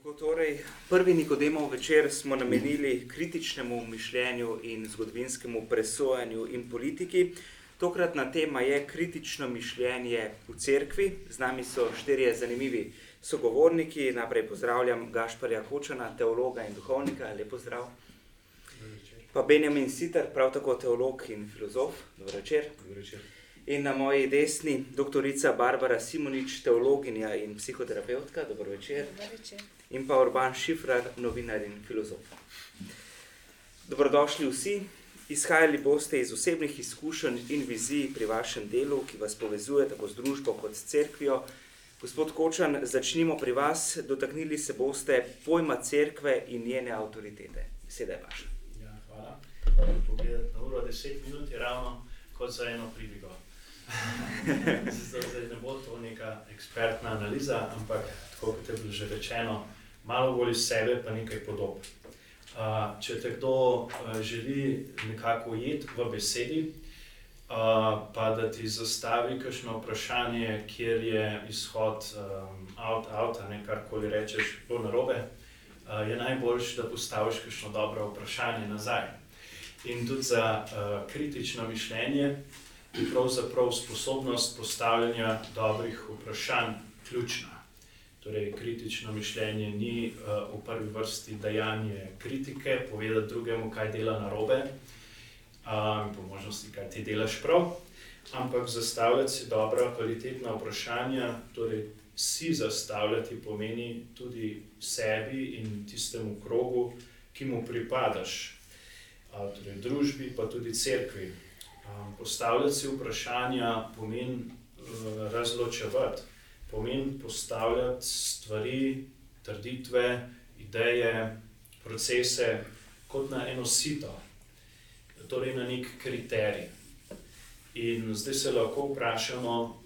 Tako torej, prvi Nikodemov večer smo namenili kritičnemu mišljenju in zgodovinskemu presojanju in politiki. Tokratna tema je kritično mišljenje v cerkvi. Z nami so štirje zanimivi sogovorniki. Najprej pozdravljam Gašparja Hočana, teologa in duhovnika. Lep pozdrav. Pa Benjamin Sitar, prav tako teolog in filozof. Dobro večer. Dobro večer. In na moji desni doktorica Barbara Simonič, teologinja in psihoterapeutka. Dobro večer. Dober večer. In pa Urban Šifrar, novinar in filozof. Dobrodošli vsi. Izhajali boste iz osebnih izkušenj in vizij pri vašem delu, ki vas povezuje tako z družbo kot s cerkvijo. Gospod Kočan, začnimo pri vas. Dotaknili se boste pojma cerkve in njene avtoritete. Beseda je vaša. Ja, hvala. Pogledati na uro 10 minut je ravno kot za eno pridigo. Zdaj, zdaj ne bo to neka ekspertna analiza, ampak tako kot je bilo že rečeno, malo bolj iz sebe, pa nekaj podob. Uh, če te kdo uh, želi nekako ujeti v besedi, uh, pa da ti zastavi kakšno vprašanje, kjer je izhod um, out, out, ne karkoli rečeš, bo narobe, uh, je najboljše, da postaviš kakšno dobro vprašanje nazaj. In tudi za uh, kritično mišljenje je pravzaprav sposobnost postavljanja dobrih vprašanj ključna. Torej, kritično mišljenje ni uh, v prvi vrsti dajanje kritike, povedati drugemu, kaj dela narobe, in po možnosti, kaj ti delaš prav, ampak zastavljati si dobra, kvalitetna vprašanja. Torej, si zastavljati pomeni tudi sebi in tistemu krogu, ki mu pripadaš, uh, torej družbi, pa tudi cerkvi. Um, postavljati si vprašanja pomeni uh, razločevati pomeni postavljati stvari, trditve, ideje, procese kot na eno sito, torej na nek kriterij. In zdaj se lahko vprašamo,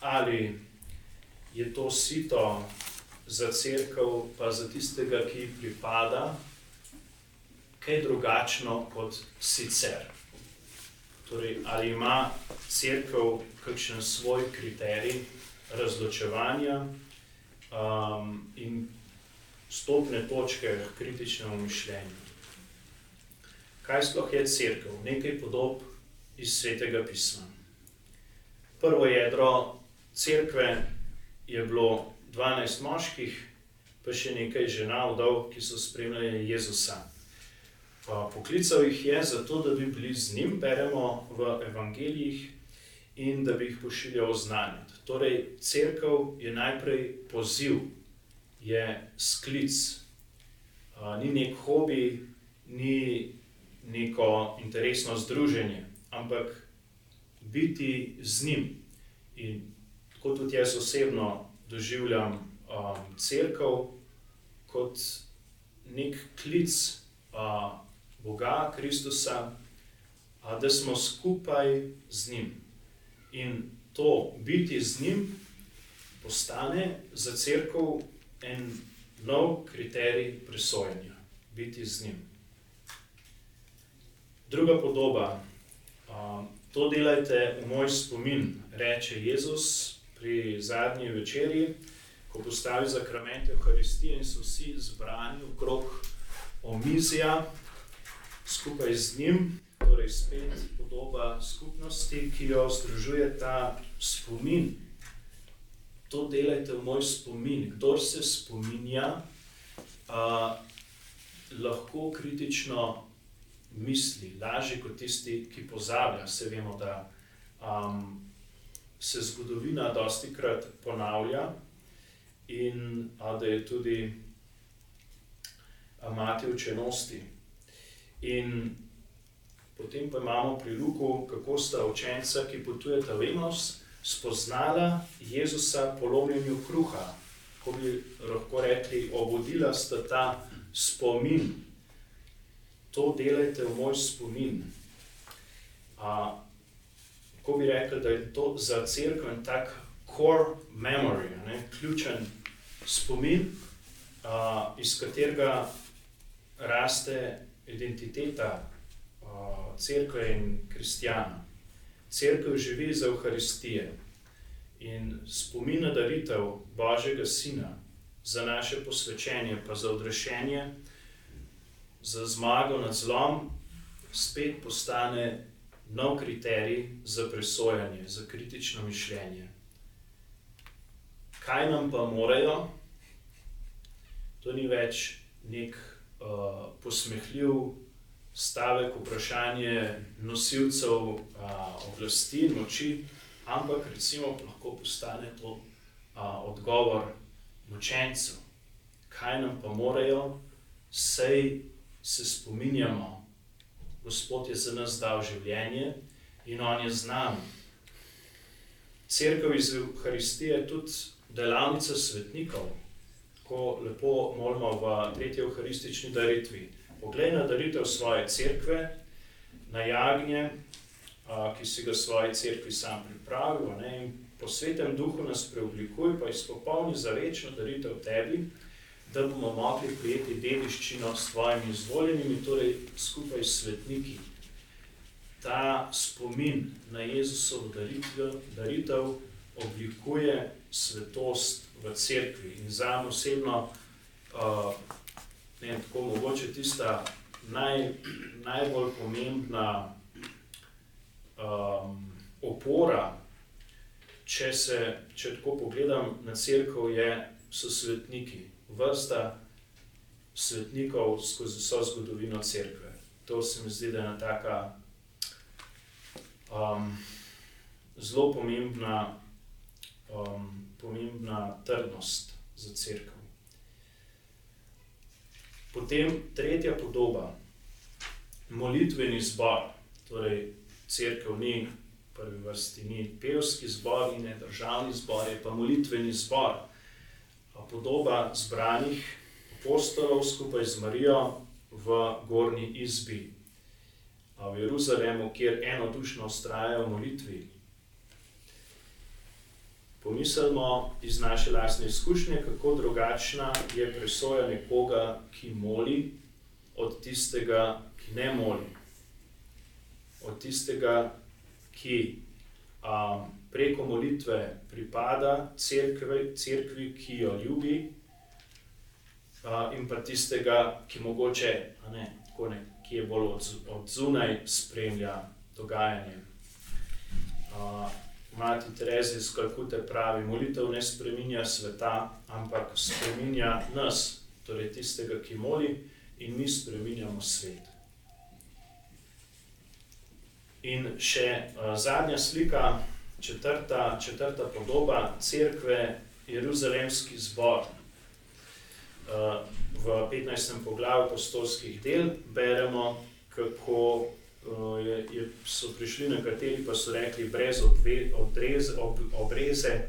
ali je to sito za crkv, pa za tistega, ki ji pripada, kaj drugačno kot sicer. Torej, ali ima crkv kakšen svoj kriterij, razločevanja um, in stopne točke kritičnemu mišljenju. Kaj sploh je crkva? Nekaj podob iz svetega pisma. Prvo jedro crkve je bilo 12 moških, pa še nekaj žena, vdov, ki so spremljali Jezusa. Poklical jih je zato, da bi bili z njim, beremo v evangelijih, in da bi jih pošiljal znanje. Torej, crkva je najprej poziv, je sklic, ni nek hobi, ni neko interesno združenje, ampak biti z njim. In tako tudi jaz osebno doživljam um, crkv kot nek klic uh, Boga, Kristusa, uh, da smo skupaj z njim. In to biti z njim postane za crkvu en nov kriterij presojanja, biti z njim. Druga podoba. To delajte v moj spomin, reče Jezus pri zadnji večerji, ko postavi zakrament Euharistije in so vsi zbrani okrog omizja skupaj z njim torej spet podoba skupnosti, ki jo združuje ta spomin. To delajte v moj spomin. Kdo se spominja, a, lahko kritično misli, lažje kot tisti, ki pozablja. Se vemo, da um, se zgodovina dosti krat ponavlja in a, da je tudi mati učenosti. In Potem pa imamo pri Luku, kako sta učenca, ki potujeta v Enos, spoznala Jezusa po lomljenju kruha. Ko bi lahko rekli, obudila sta ta spomin. To delajte v moj spomin. A, ko bi rekli, da je to za crkvo en tak core memory, ne, ključen spomin, a, iz katerega raste identiteta crkve in kristijana. Crkva živi za Euharistije in spomin na daritev Božjega Sina, za naše posvečenje, pa za odrešenje, za zmago nad zlom, spet postane nov kriterij za presojanje, za kritično mišljenje. Kaj nam pa morajo? To ni več nek uh, posmehljiv stavek, vprašanje nosilcev uh, oblasti in moči, ampak recimo lahko postane to uh, odgovor učencev. Kaj nam pa morajo, sej se spominjamo, Gospod je za nas dal življenje in On je z nami. Cerkev iz Euharistije je tudi delavnica svetnikov, ko lepo molimo v tretji euharistični daritvi. Poglej na daritev svoje cerkve, na jagnje, ki si ga svoje cerkvi sam pripravil, ne, in po svetem duhu nas preoblikuj, pa izpopolni za večno daritev tebi, da bomo mogli prijeti dediščino s svojimi izvoljenimi, torej skupaj s svetniki. Ta spomin na Jezusovo daritev, daritev oblikuje svetost v cerkvi. In za osebno, uh, ne tako mogoče tista naj, najbolj pomembna um, opora, če se, če tako pogledam na cerkev, je, so svetniki, vrsta svetnikov skozi vso zgodovino cerkve. To se mi zdi, da je ena taka um, zelo pomembna um, pomembna trdnost za crkvo. Potem tretja podoba, molitveni zbor, torej crkva ni prvi vrsti, ni pevski zbor ne državni zbor, je pa molitveni zbor. Podoba zbranih apostolov skupaj z Marijo v Gorni izbi. V Jeruzalemu, kjer enodušno ustrajajo v molitvi, Pomislimo iz naše lastne izkušnje, kako drugačna je presoja nekoga, ki moli, od tistega, ki ne moli. Od tistega, ki um, preko molitve pripada cerkvi, cerkvi ki jo ljubi, uh, in pa tistega, ki mogoče, ne, ne, ki je bolj od, od zunaj spremlja dogajanje. Uh, Mati Terezi iz Kalkute pravi, molitev ne spreminja sveta, ampak spreminja nas, torej tistega, ki moli, in mi spreminjamo svet. In še uh, zadnja slika, četrta, četrta podoba crkve, Jeruzalemski zbor. Uh, v 15. poglavju apostolskih del beremo, kako je, je, so prišli nekateri, pa so rekli, brez odve, odrez, ob, obreze,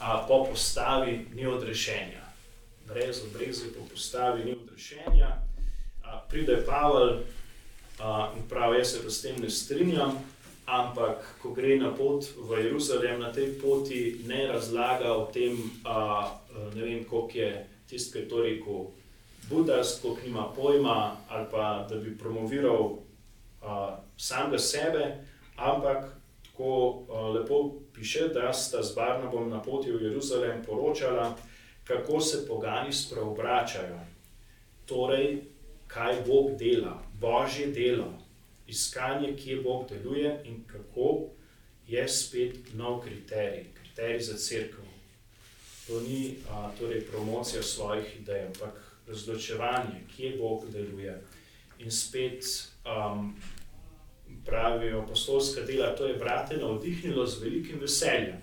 a po postavi ni odrešenja. Brez obreze, po postavi ni odrešenja. A, pride Pavel a, in pravi, jaz se s tem ne strinjam, ampak ko gre na pot v Jeruzalem, na tej poti ne razlaga o tem, a, ne vem, koliko je tisti, ki je to rekel. Budas, ko nima pojma, ali pa da bi promoviral samega sebe, ampak tako lepo piše, da sta z Barnabom na poti v Jeruzalem poročala, kako se pogani spreobračajo. Torej, kaj Bog dela, božje delo, iskanje, kje Bog deluje in kako je spet nov kriterij, kriterij za crkvo. To ni a, torej promocija svojih idej, ampak razločevanje, kje Bog deluje. In spet um, pravijo apostolska dela, to je brate navdihnilo z velikim veseljem.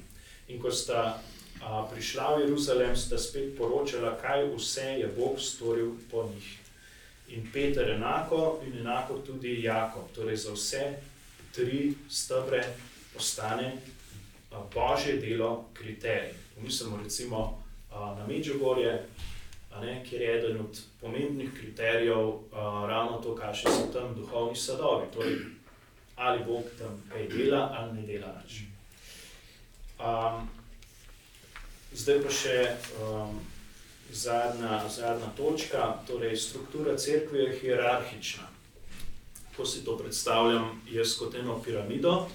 In ko sta a, prišla v Jeruzalem, sta spet poročala, kaj vse je Bog storil po njih. In Peter enako, in enako tudi Jakob. Torej za vse tri stebre postane a, božje delo kriterij. Pomislimo recimo a, na Medžugorje, Ne, kjer je eden od pomembnih kriterijev uh, ravno to, kaj so tam duhovni sadovi. Torej, ali Bog tam kaj dela, ali ne dela več. Um, zdaj pa še um, zadnja, zadnja točka, torej struktura cerkve je hierarhična. Ko si to predstavljam, jaz kot eno piramido,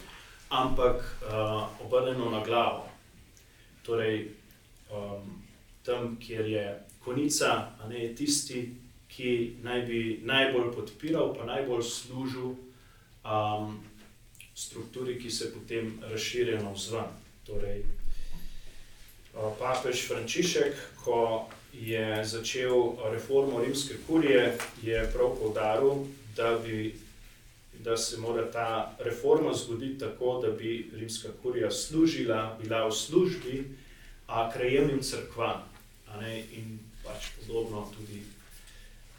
ampak uh, obrnjeno na glavo. Torej, um, tam, kjer je konica a ne, je tisti, ki naj bi najbolj podpiral, pa najbolj služil um, strukturi, ki se potem razširja na vzven. Torej, papež Frančišek, ko je začel reformo rimske kurije, je prav povdaril, da, bi, da se mora ta reforma zgoditi tako, da bi rimska kurija služila, bila v službi krajevnim crkvam. In pač podobno tudi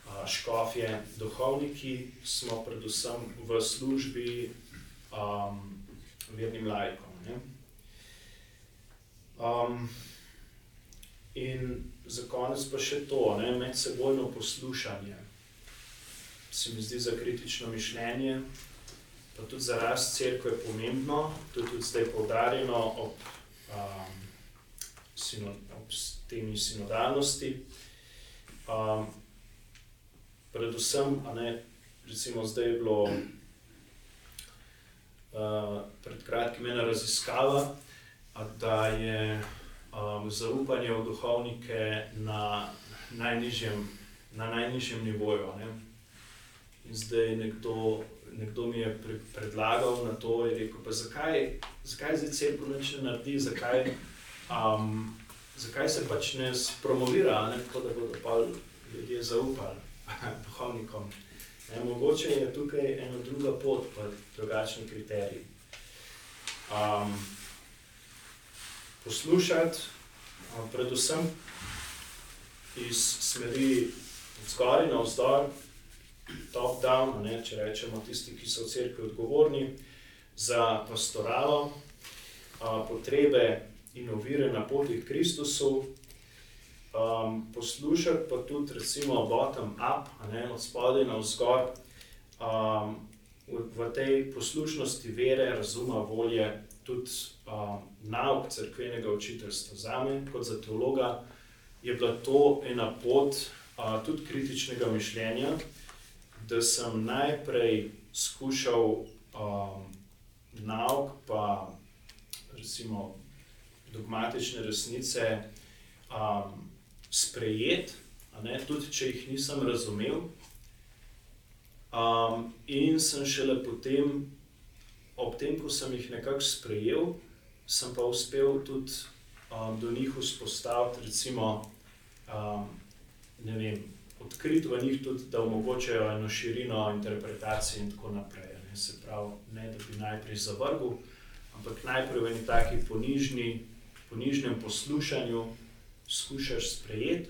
a, škofje, duhovniki smo predvsem v službi um, vernim laikom. Um, in za konec pa še to, ne, medsebojno poslušanje. Se mi zdi za kritično mišljenje, pa tudi za rast crkve pomembno, to je tudi zdaj poudarjeno ob, ob temi sinodalnosti. Um, predvsem, ne, recimo zdaj je bilo uh, pred kratkim ena raziskava, da je um, zaupanje v duhovnike na najnižjem, na najnižjem nivoju. Ne? In zdaj nekdo, nekdo mi je pre, predlagal na to, in rekel, pa zakaj, zakaj zdaj cel noč ne naredi, zakaj, um, zakaj se pač ne spromovira, ne? tako da bodo ljudje zaupali duhovnikom. Ne? Mogoče je tukaj ena druga pot, pa drugačni kriteriji. Um, poslušati, predvsem iz smeri zgoraj na vzdolj, top-down, če rečemo tisti, ki so v cerkvi odgovorni za pastoralo, potrebe in ovire na poti k Kristusu. Um, poslušati pa tudi, recimo, bottom-up, od spodaj na vzgor, um, v, v tej poslušnosti vere, razuma, volje, tudi um, nauk crkvenega učiteljstva. Za me, kot za teologa, je bila to ena pot uh, tudi kritičnega mišljenja, da sem najprej skušal um, nauk, pa recimo dogmatične resnice um, sprejeti, tudi če jih nisem razumel. Um, in sem šele potem ob tem, ko sem jih nekako sprejel, sem pa uspel tudi um, do njih vzpostaviti, recimo, um, ne vem, odkriti v njih tudi, da omogočajo eno širino interpretacije in tako naprej. Ne? Se pravi, ne da bi najprej zavrgel, ampak najprej v eni taki ponižni, ponižnem poslušanju skušaš sprejeti,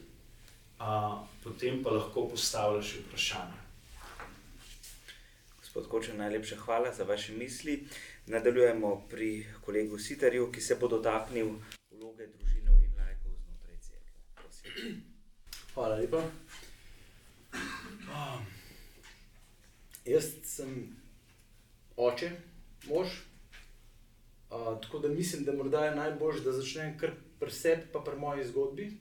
a potem pa lahko postavljaš vprašanje. Gospod Kočer, najlepša hvala za vaše misli. Nadaljujemo pri kolegu Sitarju, ki se bo dotaknil vloge družine in lajkov znotraj cerkve. Hvala lepa. Um, jaz sem oče, mož. Uh, tako da mislim, da morda je najbolj, da začnem kar pri sebi, pa pri moji zgodbi.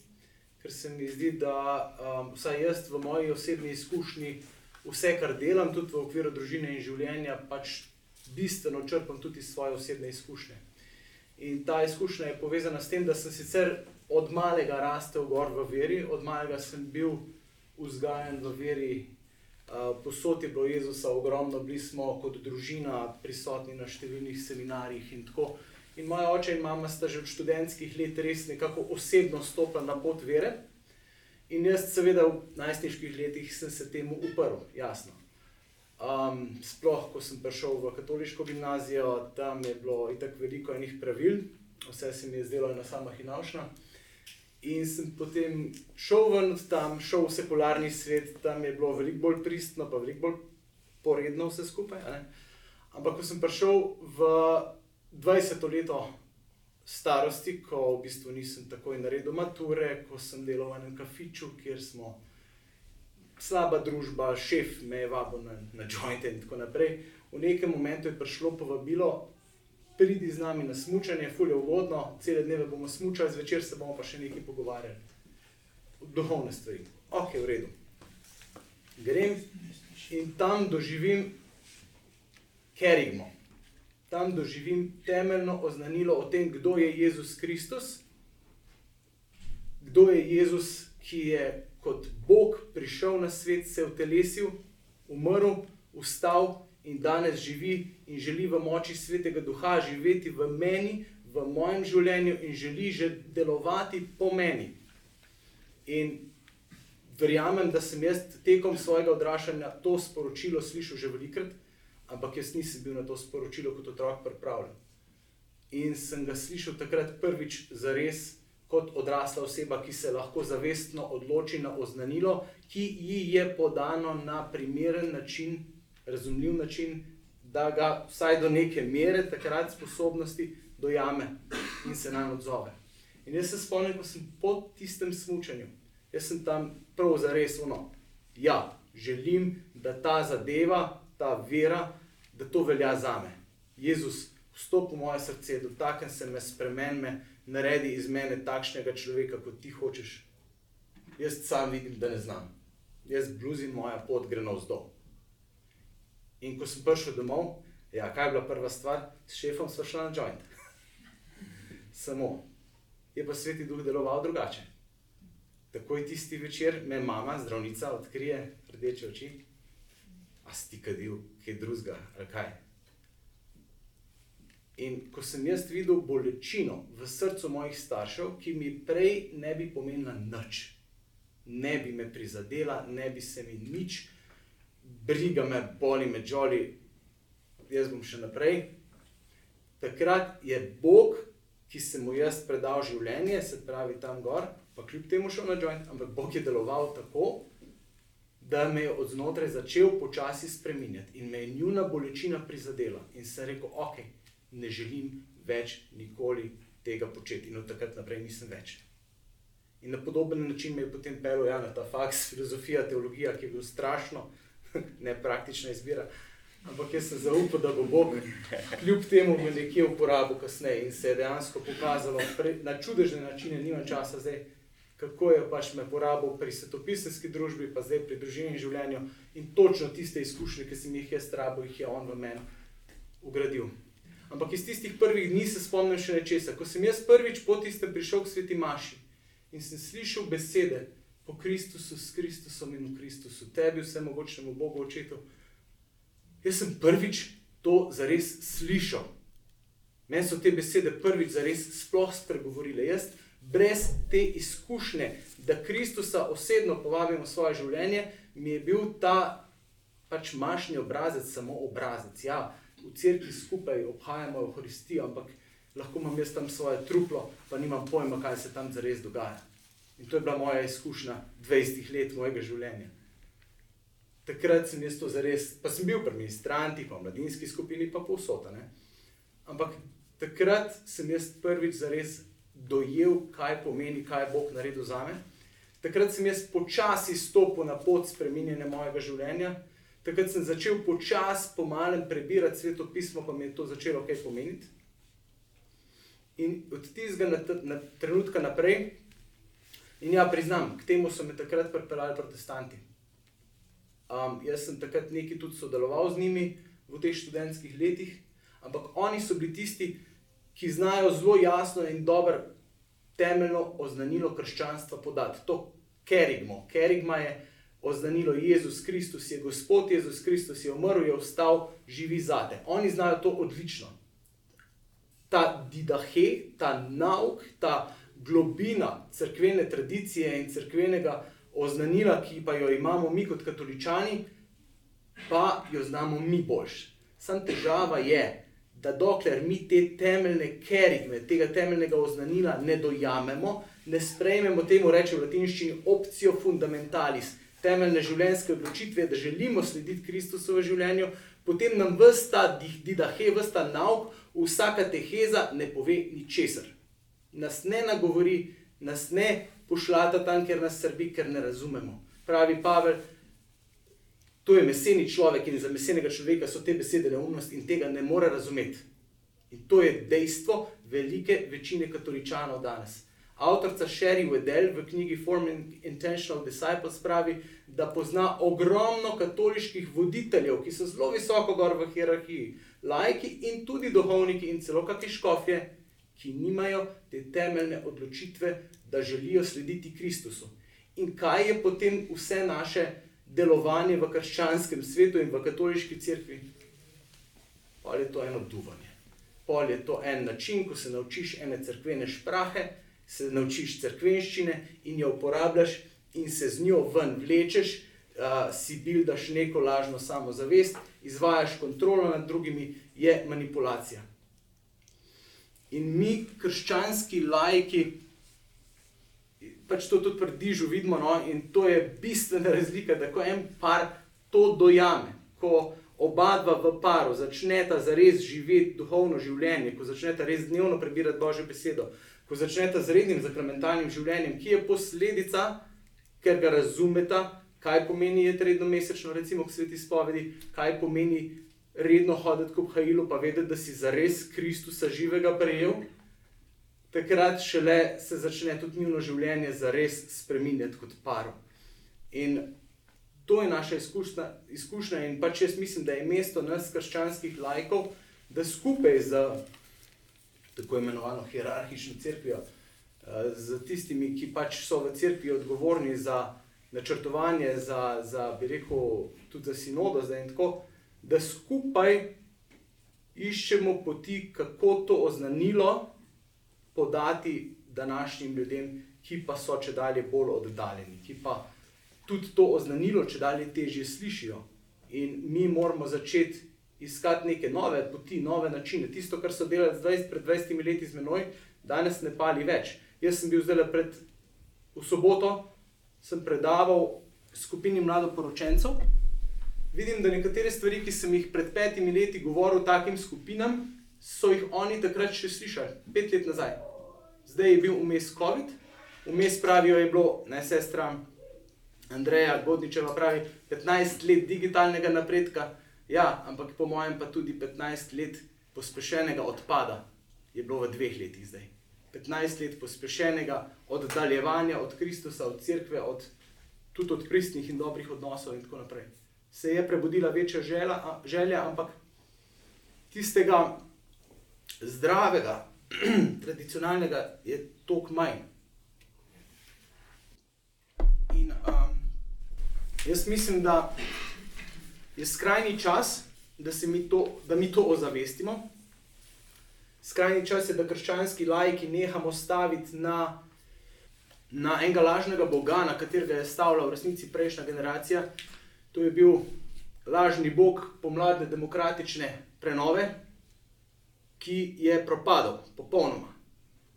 Ker se mi zdi, da um, vsaj jaz v moji osebni izkušnji vse, kar delam, tudi v okviru družine in življenja, pač bistveno črpam tudi iz svoje osebne izkušnje. In ta izkušnja je povezana s tem, da sem sicer od malega rastel gor v veri, od malega sem bil vzgajan v veri, posod je bilo Jezusa ogromno, bili smo kot družina prisotni na številnih seminarjih in tako. In moja oče in mama sta že od študentskih let res nekako osebno stopila na pot vere. In jaz, seveda, v najstniških letih sem se temu uprl, jasno. Um, sploh, ko sem prišel v katoliško gimnazijo, tam je bilo tako veliko enih pravil, vse se mi je zdelo ena sama hinavšna. In sem potem šel ven od tam, šel v sekularni svet, tam je bilo veliko bolj pristno, pa veliko bolj poredno vse skupaj. Ampak, ko sem prišel v 20. leto starosti, ko v bistvu nisem takoj naredil mature, ko sem delal v enem kafiču, kjer smo slaba družba, šef me je vabil na, na jointe in tako naprej. V nekem momentu je prišlo povabilo, pridi z nami na smutanje, fulje ugodno, cele dneve bomo smučali, zvečer se bomo pa še nekaj pogovarjali. Duhovne stvari. Ok, v redu. Grem in tam doživim kerigmo tam doživim temeljno oznanilo o tem, kdo je Jezus Kristus, kdo je Jezus ki je kot Bog prišel na svet, se utelesil, umrl, vstal in danes živi in želi v moči svetega duha živeti v meni, v mojem življenju in želi že delovati po meni. In verjamem, da sem jaz tekom svojega odraščanja to sporočilo slišal že velikrat, ampak jaz nisem bil na to sporočilo kot otrok pripravljen. In sem ga slišal takrat prvič za res. Kot odrasla oseba, ki se lahko zavestno odloči na oznanilo, ki ji je podano na primeren način, razumljiv način, da ga vsaj do neke mere, takrat sposobnosti, dojame in se nam odzove. In jaz se spomnim, ko sem po tistem smutku, jaz sem tam prav za res uno. Ja, želim, da ta zadeva, ta vera, da to velja za me. Jezus, vstopi v moje srce, dotakni se me, spremeni me, naredi iz mene takšnega človeka, kot ti hočeš. Jaz sam vidim, da ne znam. Jaz bluzim, moja pot gre navzdol. In ko sem prišel domov, ja, kaj je bila prva stvar, s šefom smo šli na joint. Samo. Je pa sveti duh deloval drugače. Takoj tisti večer me mama, zdravnica, odkrije rdeče oči. A si kadil, kaj drugega, ali kaj. In ko sem jaz videl bolečino v srcu mojih staršev, ki mi prej ne bi pomenila nič, ne bi me prizadela, ne bi se mi nič, briga me, boli me, žoli, jaz bom še naprej. Takrat je Bog, ki se mu jaz predal življenje, se pravi tam gor, pa kljub temu šel na joint, ampak Bog je deloval tako, da me je od znotraj začel počasi spremenjati in me je njuna bolečina prizadela. In sem rekel, ok, ne želim več nikoli tega početi, in od takrat naprej nisem več. In na podoben način me je potem pelil ja, na ta faks, filozofija, teologija, ki je bil strašno nepraktična izbira. Ampak jaz sem zaupal, da bo Bog kljub temu me nekje uporabil kasneje in se je dejansko pokazalo pre, na čudežne načine, nimam časa zdaj, kako je pač me porabil pri svetopisanski družbi, pa zdaj pri družini in življenju in točno tiste izkušnje, ki sem jih jaz rabil, jih je on v meni ugradil. Ampak iz tistih prvih dni se spomnim še nečesa. Ko sem jaz prvič po tistem prišel k sveti Maši in sem slišal besede po Kristusu, s Kristusom in v Kristusu, tebi vse mogočnemu Bogu očetu, Jaz sem prvič to zares slišal. Meni so te besede prvič zares sploh spregovorile. Jaz, brez te izkušnje, da Kristusa osebno povabim v svoje življenje, mi je bil ta pač mašni obrazec samo obrazec. Ja, v cerkvi skupaj obhajamo Euharistijo, ampak lahko imam jaz tam svoje truplo, pa nimam pojma, kaj se tam zares dogaja. In to je bila moja izkušnja 20 let mojega življenja takrat sem jaz to zares, pa sem bil pri ministrantih, pa v mladinski skupini, pa povsod. Ampak takrat sem jaz prvič zares dojel, kaj pomeni, kaj je Bog naredil za me. Takrat sem jaz počasi stopil na pot spremenjanja mojega življenja. Takrat sem začel počasi, pomalem prebirati sveto pismo, pa mi je to začelo kaj pomeniti. In od tistega na trenutka naprej, in ja, priznam, k temu so me takrat pripeljali protestanti. Um, jaz sem takrat nekaj tudi sodeloval z njimi v teh študentskih letih, ampak oni so bili tisti, ki znajo zelo jasno in dobro temeljno oznanilo krščanstva podati. To kerigmo. Kerigma je oznanilo Jezus Kristus, je Gospod Jezus Kristus, je umrl, je vstal, živi zate. Oni znajo to odlično. Ta didahe, ta nauk, ta globina crkvene tradicije in crkvenega oznanila, ki pa jo imamo mi kot katoličani, pa jo znamo mi boljš. Sam težava je, da dokler mi te temeljne kerigme, tega temeljnega oznanila ne dojamemo, ne sprejmemo temu reči v latinščini opcijo fundamentalis, temeljne življenjske odločitve, da želimo slediti Kristusu v življenju, potem nam vsta didahe, vsta nauk, vsaka teheza ne pove ničesar. Nas ne nagovori, nas ne pošljata tam, ker nas srbi, ker ne razumemo. Pravi Pavel, to je meseni človek in za mesenega človeka so te besede neumnost in tega ne more razumeti. In to je dejstvo velike večine katoličanov danes. Avtorica Sherry Wedell v knjigi Forming Intentional Disciples pravi, da pozna ogromno katoliških voditeljev, ki so zelo visoko gor v hierarhiji, lajki in tudi duhovniki in celo kakšne škofje, ki nimajo te temeljne odločitve, da želijo slediti Kristusu. in kaj je potem vse naše delovanje v krščanskem svetu in v katoliški cerkvi. Pa je to eno duvanje. Pa je to en način, ko se naučiš ene crkvene šprahe, se naučiš crkvenščine in jo uporabljaš in se z njo ven vlečeš, uh, si bildaš neko lažno samozavest, izvajaš kontrolo nad drugimi, je manipulacija. In mi, krščanski lajki, pač to tudi pri dižu vidimo, no? in to je bistvena razlika, da ko en par to dojame, ko oba dva v paru začneta zares živeti duhovno življenje, ko začneta res dnevno prebirati Božjo besedo, ko začneta z rednim zakramentalnim življenjem, ki je posledica, ker ga razumeta, kaj pomeni je redno mesečno, recimo k sveti spovedi, kaj pomeni redno hoditi k obhajilu, pa vedeti, da si zares Kristusa živega prejel takrat šele se začne tudi njihovo življenje zares spremenjati kot paro. In to je naša izkušnja, izkušnja in pač jaz mislim, da je mesto nas, krščanskih lajkov, da skupaj z tako imenovano hierarhično crkvijo, z eh, tistimi, ki pač so v crkvi odgovorni za načrtovanje, za, za bi rekel, tudi za sinodo, zdaj in tako, da skupaj iščemo poti, kako to oznanilo podati današnjim ljudem, ki pa so če dalje bolj oddaljeni, ki pa tudi to oznanilo, če dalje težje slišijo. In mi moramo začeti iskati neke nove poti, nove načine. Tisto, kar so delali 20, pred 20 leti z menoj, danes ne pali več. Jaz sem bil zdaj pred v soboto, sem predaval skupini mladoporočencev. Vidim, da nekatere stvari, ki sem jih pred petimi leti govoril takim skupinam, so jih oni takrat še slišali, pet let nazaj. Zdaj je bil vmes COVID, vmes pravijo, je bilo, ne sestra Andreja Godničeva pravi, 15 let digitalnega napredka, ja, ampak po mojem pa tudi 15 let pospešenega odpada je bilo v dveh letih zdaj. 15 let pospešenega oddaljevanja od Kristusa, od cerkve, od, tudi od pristnih in dobrih odnosov in tako naprej. Se je prebudila večja želja, želja ampak tistega zdravega, tradicionalnega je toliko manj. In um, jaz mislim, da je skrajni čas, da, mi to, da mi to ozavestimo. Skrajni čas je, da krščanski lajki nehamo staviti na, na enega lažnega boga, na katerega je stavila v resnici prejšnja generacija. To je bil lažni bog pomladne demokratične prenove, ki je propadel, popolnoma.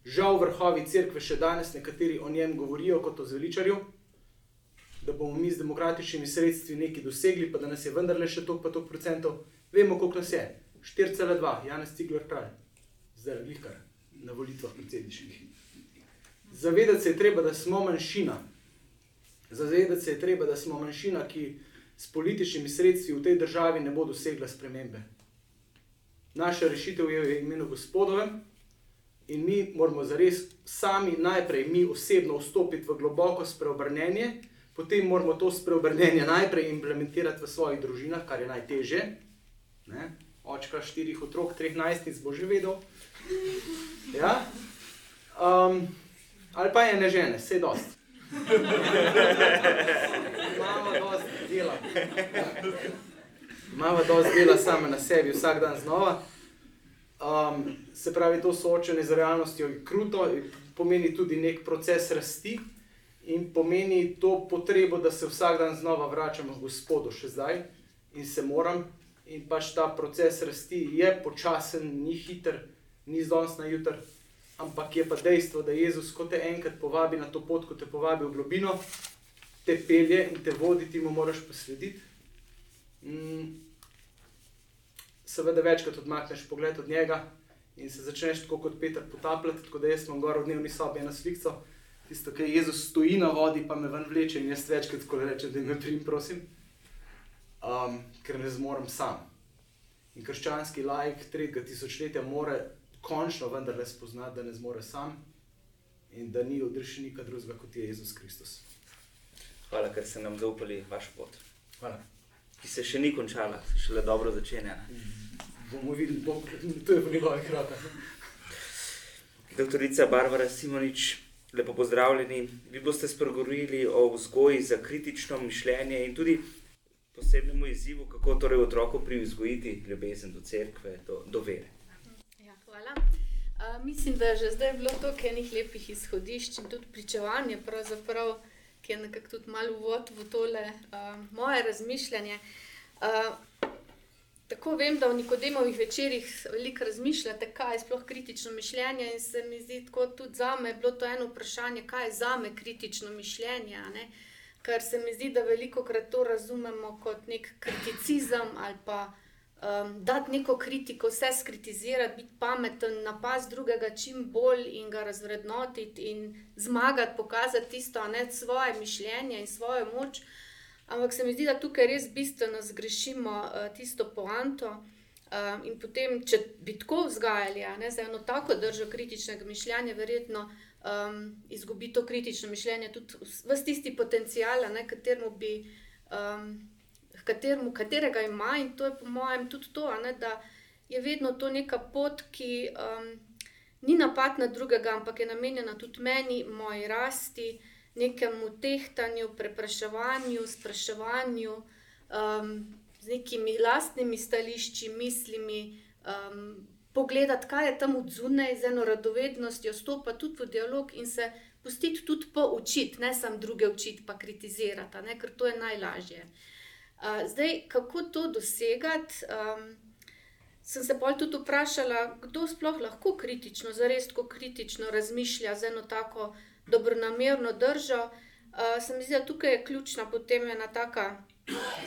Žal, vrhovi crkve še danes nekateri o njem govorijo kot o zveličarju, da bomo mi z demokratičnimi sredstvi nekaj dosegli, pa da nas je vendarle še toliko, pa toliko procentov. Vemo, koliko nas je. 4,2, Janez Cigler kralj, zdaj je lihkar na volitvah predsedniških. Zavedati se je treba, da smo manjšina. Zavedati se je treba, da smo manjšina, ki s političnimi sredstvi v tej državi ne bo dosegla spremembe. Naša rešitev je v imenu Gospodovem in mi moramo zares sami najprej, mi osebno, vstopiti v globoko spreobrnenje, potem moramo to spreobrnenje najprej implementirati v svojih družinah, kar je najtežje. Ne? Očka štirih otrok, treh najstnic bo že vedel. Ja? Um, ali pa je ne žene, vse dost. Imamo dosti dela. Imamo dosti dela sama na sebi, vsak dan znova. Um, se pravi, to soočanje z realnostjo je kruto, pomeni tudi nek proces rasti in pomeni to potrebo, da se vsak dan znova vračamo k Gospodu, še zdaj in se moram. In pač ta proces rasti je počasen, ni hiter, ni zdons na jutr, ampak je pa dejstvo, da Jezus, ko te enkrat povabi na to pot, ko te povabi v globino, te pelje in te vodi, ti mu moraš poslediti. Mm, seveda večkrat odmakneš pogled od njega in se začneš tako kot Peter potapljati, tako da jaz imam gor v dnevni sobi eno sliko, tisto, ki je Jezus stoji na vodi, pa me ven vleče in jaz večkrat tako rečem, da me prim, prosim, um, ker ne zmorem sam. In krščanski lajk tretjega tisočletja mora končno vendarle spoznati, da ne zmore sam in da ni odrešenika drugega kot je Jezus Kristus. Hvala, ker ste nam zaupali vaš pot. Hvala. Ki se še ni končala, še le dobro začenja. Bomo videli, bom, to je v njegovih rokah. Doktorica Barbara Simonič, lepo pozdravljeni. Vi boste spregovorili o vzgoji za kritično mišljenje in tudi posebnemu izzivu, kako torej otroku privzgojiti ljubezen do cerkve, do, do vere. Hvala. Uh, mislim, da je že zdaj bilo to enih lepih izhodišč in tudi pričevanje, ki je nekako tudi malo uvod v tole uh, moje razmišljanje. Uh, tako vem, da v Nikodemovih večerjih veliko razmišljate, kaj je sploh kritično mišljenje. In se mi zdi, da tudi za me je bilo to eno vprašanje, kaj je za me kritično mišljenje. Ker se mi zdi, da veliko krat to razumemo kot nek kriticizem ali pa um, dati neko kritiko, vse skritizirati, biti pameten, napast drugega čim bolj in ga razvrednotiti in zmagati, pokazati tisto, ne svoje mišljenje in svojo moč. Ampak se mi zdi, da tukaj res bistveno zgrešimo uh, tisto poanto. Um, in potem, če bi tako vzgajali, ne, za eno tako držo kritičnega mišljenja, verjetno um, izgubi to kritično mišljenje tudi vse tisti potencijal, kateremu bi, um, kateremu, katerega ima. In to je po mojem tudi to, ne, da je vedno to neka pot, ki um, ni napad na drugega, ampak je namenjena tudi meni, moji rasti nekemu tehtanju, prepraševanju, spraševanju, um, z nekimi lastnimi stališči, mislimi, um, pogledati, kaj je tam odzune, z eno radovednostjo, stopiti tudi v dialog in se pustiti tudi poučiti, ne samo druge učiti, pa kritizirati, ne, ker to je najlažje. Uh, zdaj, kako to dosegati? Um, sem se bolj tudi vprašala, kdo sploh lahko kritično, zares tako kritično razmišlja z eno tako dobronamerno držo. Uh, se mi zdi, da tukaj je ključna potem ena taka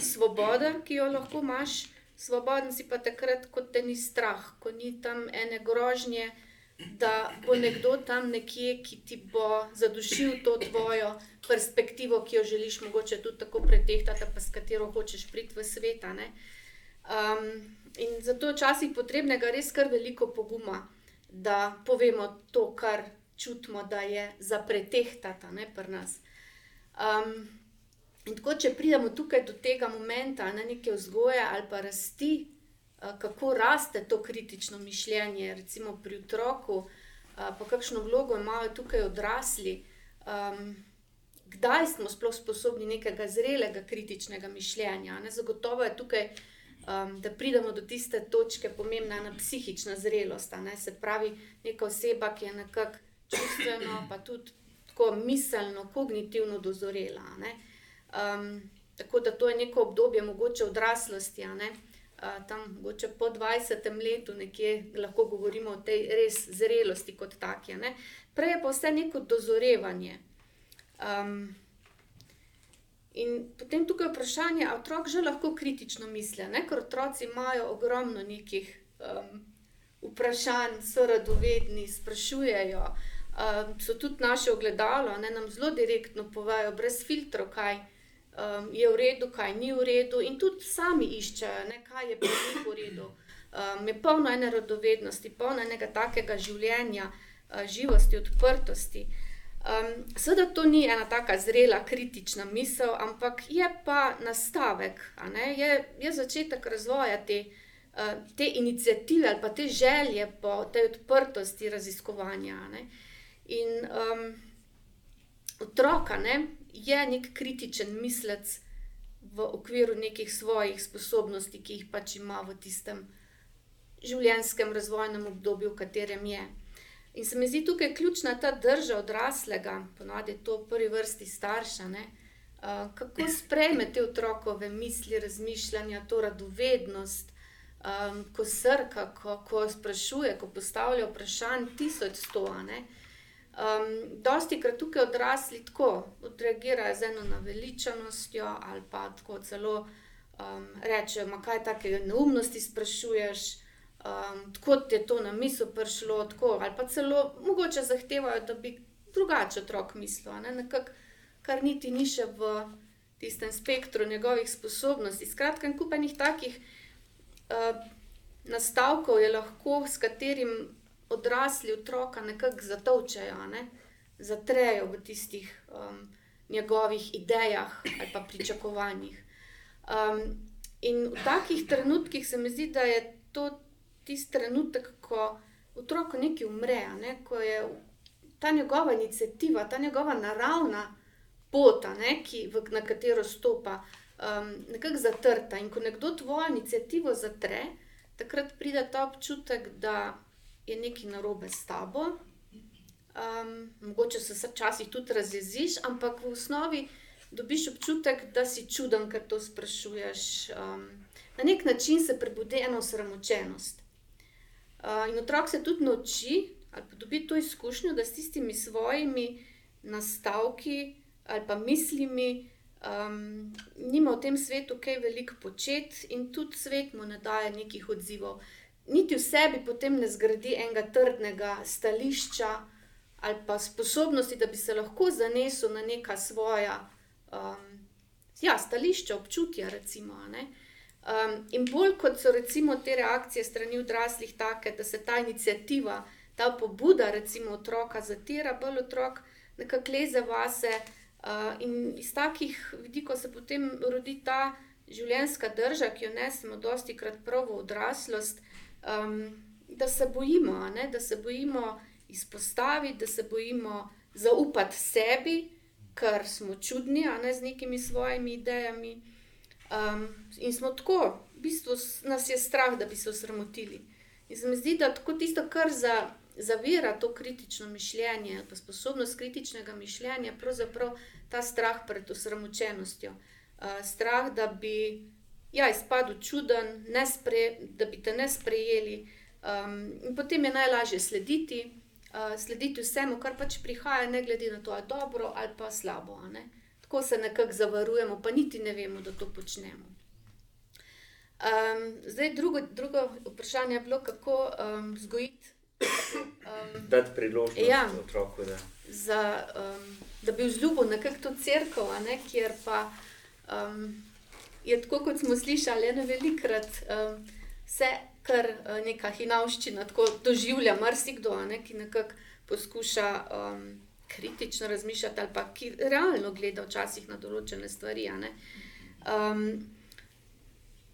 svoboda, ki jo lahko imaš. Svoboden si pa takrat, ko te ni strah, ko ni tam ene grožnje, da bo nekdo tam nekje, ki ti bo zadušil to tvojo perspektivo, ki jo želiš, mogoče tudi tako pretehtati, pa s katero hočeš priti v svet. Um, in zato je včasih potrebnega res kar veliko poguma, da povemo to, kar čutimo, da je za pretehtata ne, pri nas. Um, in tako, če pridemo tukaj do tega momenta, na neke vzgoje ali pa rasti, kako raste to kritično mišljenje, recimo pri otroku, pa kakšno vlogo imajo tukaj odrasli. Um, Kdaj smo sploh sposobni nekega zrelega kritičnega mišljenja? Ne? Zagotovo je tukaj, um, da pridemo do tiste točke, pomembna je psihična zrelost. Se pravi, neka oseba, ki je nekako čustveno, pa tudi tako miselno, kognitivno dozorela. Um, tako da to je neko obdobje, mogoče odraslosti. Uh, tam, mogoče po 20 letu, nekje lahko govorimo o tej res zrelosti kot taki. Prej je pa vse neko dozorevanje. Um, in potem tukaj je vprašanje, ali otrok že lahko kritično misli, ker otroci imajo ogromno nekih um, vprašanj, so radovedni, sprašujejo. Um, so tudi naše ogledalo, ne, nam zelo direktno povejo, brez filtrov, kaj um, je v redu, kaj ni v redu, in tudi sami iščejo, ne, kaj je pri njih v redu. Um, je polno ene radovednosti, polno enega takega življenja, uh, živosti, odprtosti. Um, Seveda to ni ena tako zrela, kritična misel, ampak je pa nastavek, je, je začetek razvoja te, uh, te inicijative ali pa te želje po tej odprtosti raziskovanja. In um, otroka ne, je nek kritičen mislec v okviru nekih svojih sposobnosti, ki jih pač ima v tistem življenjskem razvojnem obdobju, v katerem je. In se mi zdi tukaj ključna ta drža odraslega, ponovadi je to v prvi vrsti starša. Ne, kako sprejme te otrokove misli, razmišljanja, to radovednost, um, ko srka, ko, ko sprašuje, ko postavlja vprašanje, tisoč sto. Um, dosti krat tukaj odrasli tako odreagirajo z eno naveličanostjo ali pa tako celo um, rečejo, kaj take neumnosti sprašuješ, um, tako ti je to na misel prišlo, tako, ali pa celo mogoče zahtevajo, da bi drugače otrok mislil, ne, nekak, kar niti ni še v tistem spektru njegovih sposobnosti. Skratka, kupenih takih uh, nastavkov je lahko, s katerim odrasli otroka nekako zatovčajo, ne? zatrejo v tistih um, njegovih idejah ali pa pričakovanjih. Um, in v takih trenutkih se mi zdi, da je to tisti trenutek, ko otrok nekaj umre, ne? ko je ta njegova inicijativa, ta njegova naravna pot, na katero stopa, um, nekako zatrta. In ko nekdo tvojo inicijativo zatre, takrat pride ta občutek, da je nekaj narobe s tabo. Um, mogoče se včasih tudi razjeziš, ampak v osnovi dobiš občutek, da si čuden, ker to sprašuješ. Um, na nek način se prebudi ena osramočenost. Uh, in otrok se tudi nauči, ali pa dobi to izkušnjo, da s tistimi svojimi nastavki ali pa mislimi um, nima v tem svetu kaj veliko početi, in tudi svet mu ne daje nekih odzivov. Niti v sebi potem ne zgradi enega trdnega stališča ali pa sposobnosti, da bi se lahko zanesel na neka svoja um, ja, stališča, občutja. Recimo, um, in bolj kot so recimo te reakcije strani odraslih, take, da se ta inicijativa, ta pobuda, recimo otroka, zatira, bolj otrok nekako leze vase. Uh, in iz takih vidikov se potem rodi ta življenjska drža, ki jo nesemo dosti krat prav v odraslost, um, da se bojimo, ne? da se bojimo izpostaviti, da se bojimo zaupati sebi, ker smo čudni, a ne z nekimi svojimi idejami. Um, in smo tako, v bistvu nas je strah, da bi se osramotili. In se mi zdi, da tako tisto, kar za, zavira to kritično mišljenje, pa sposobnost kritičnega mišljenja, pravzaprav ta strah pred osramočenostjo. Uh, strah, da bi ja, izpadel čuden, spre, da bi te ne sprejeli. Um, in potem je najlažje slediti, uh, slediti vsemu, kar pač prihaja, ne glede na to, ali je dobro ali pa slabo. Tako se nekako zavarujemo, pa niti ne vemo, da to počnemo. Um, zdaj, drugo, drugo vprašanje je bilo, kako um, vzgojiti. Um, Dati priložnost ja, otroku. Da. Za, um, da bi vzljubil nekako to crkvo, ne, kjer pa um, je tako, kot smo slišali, eno velikrat um, vse kar uh, neka hinavščina, tako doživlja marsikdo, ne, ki nekako poskuša um, kritično razmišljati ali pa ki realno gleda včasih na določene stvari. Um,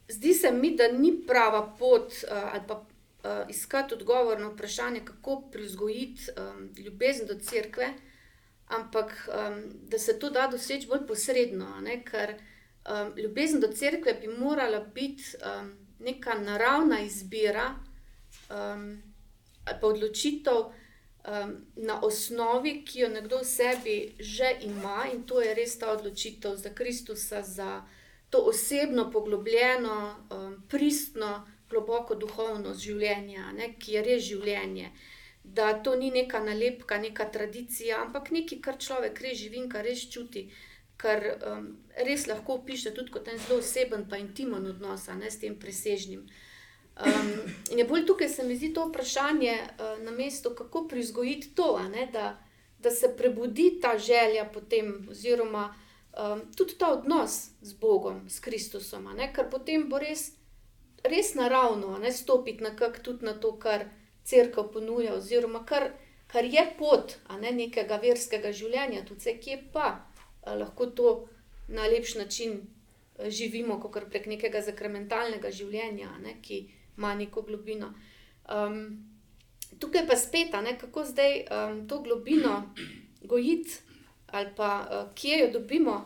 zdi se mi, da ni prava pot uh, ali pa uh, iskati odgovor na vprašanje, kako prizgojiti um, ljubezen do cerkve. Ampak um, da se to da doseči bolj posredno, ker um, ljubezen do cerkve bi morala biti um, neka naravna izbira um, ali pa odločitev um, na osnovi, ki jo nekdo v sebi že ima in to je res ta odločitev za Kristusa, za to osebno, poglobljeno, um, pristno, globoko duhovno življenje, ne, ki je res življenje. Da to ni neka nalepka, neka tradicija, ampak nekaj, kar človek res živi in kar res čuti kar um, res lahko opiše tudi kot en zelo oseben in intimen odnos ne, s tem presežnim. Um, in je bolj tukaj, se mi zdi to vprašanje uh, na mestu, kako prizgojiti to, ne, da, da se prebudi ta želja potem, oziroma um, tudi ta odnos z Bogom, s Kristusom, ne, ker potem bo res, res naravno ne, stopiti na kak tudi na to, kar crkva ponuja, oziroma kar, kar je pot ne, nekega verskega življenja, tudi vse, ki je pa lahko to na lepši način živimo, kot prek nekega zakramentalnega življenja, ne, ki ima neko globino. Um, tukaj pa spet, ne, kako zdaj um, to globino gojiti, ali pa uh, kje jo dobimo.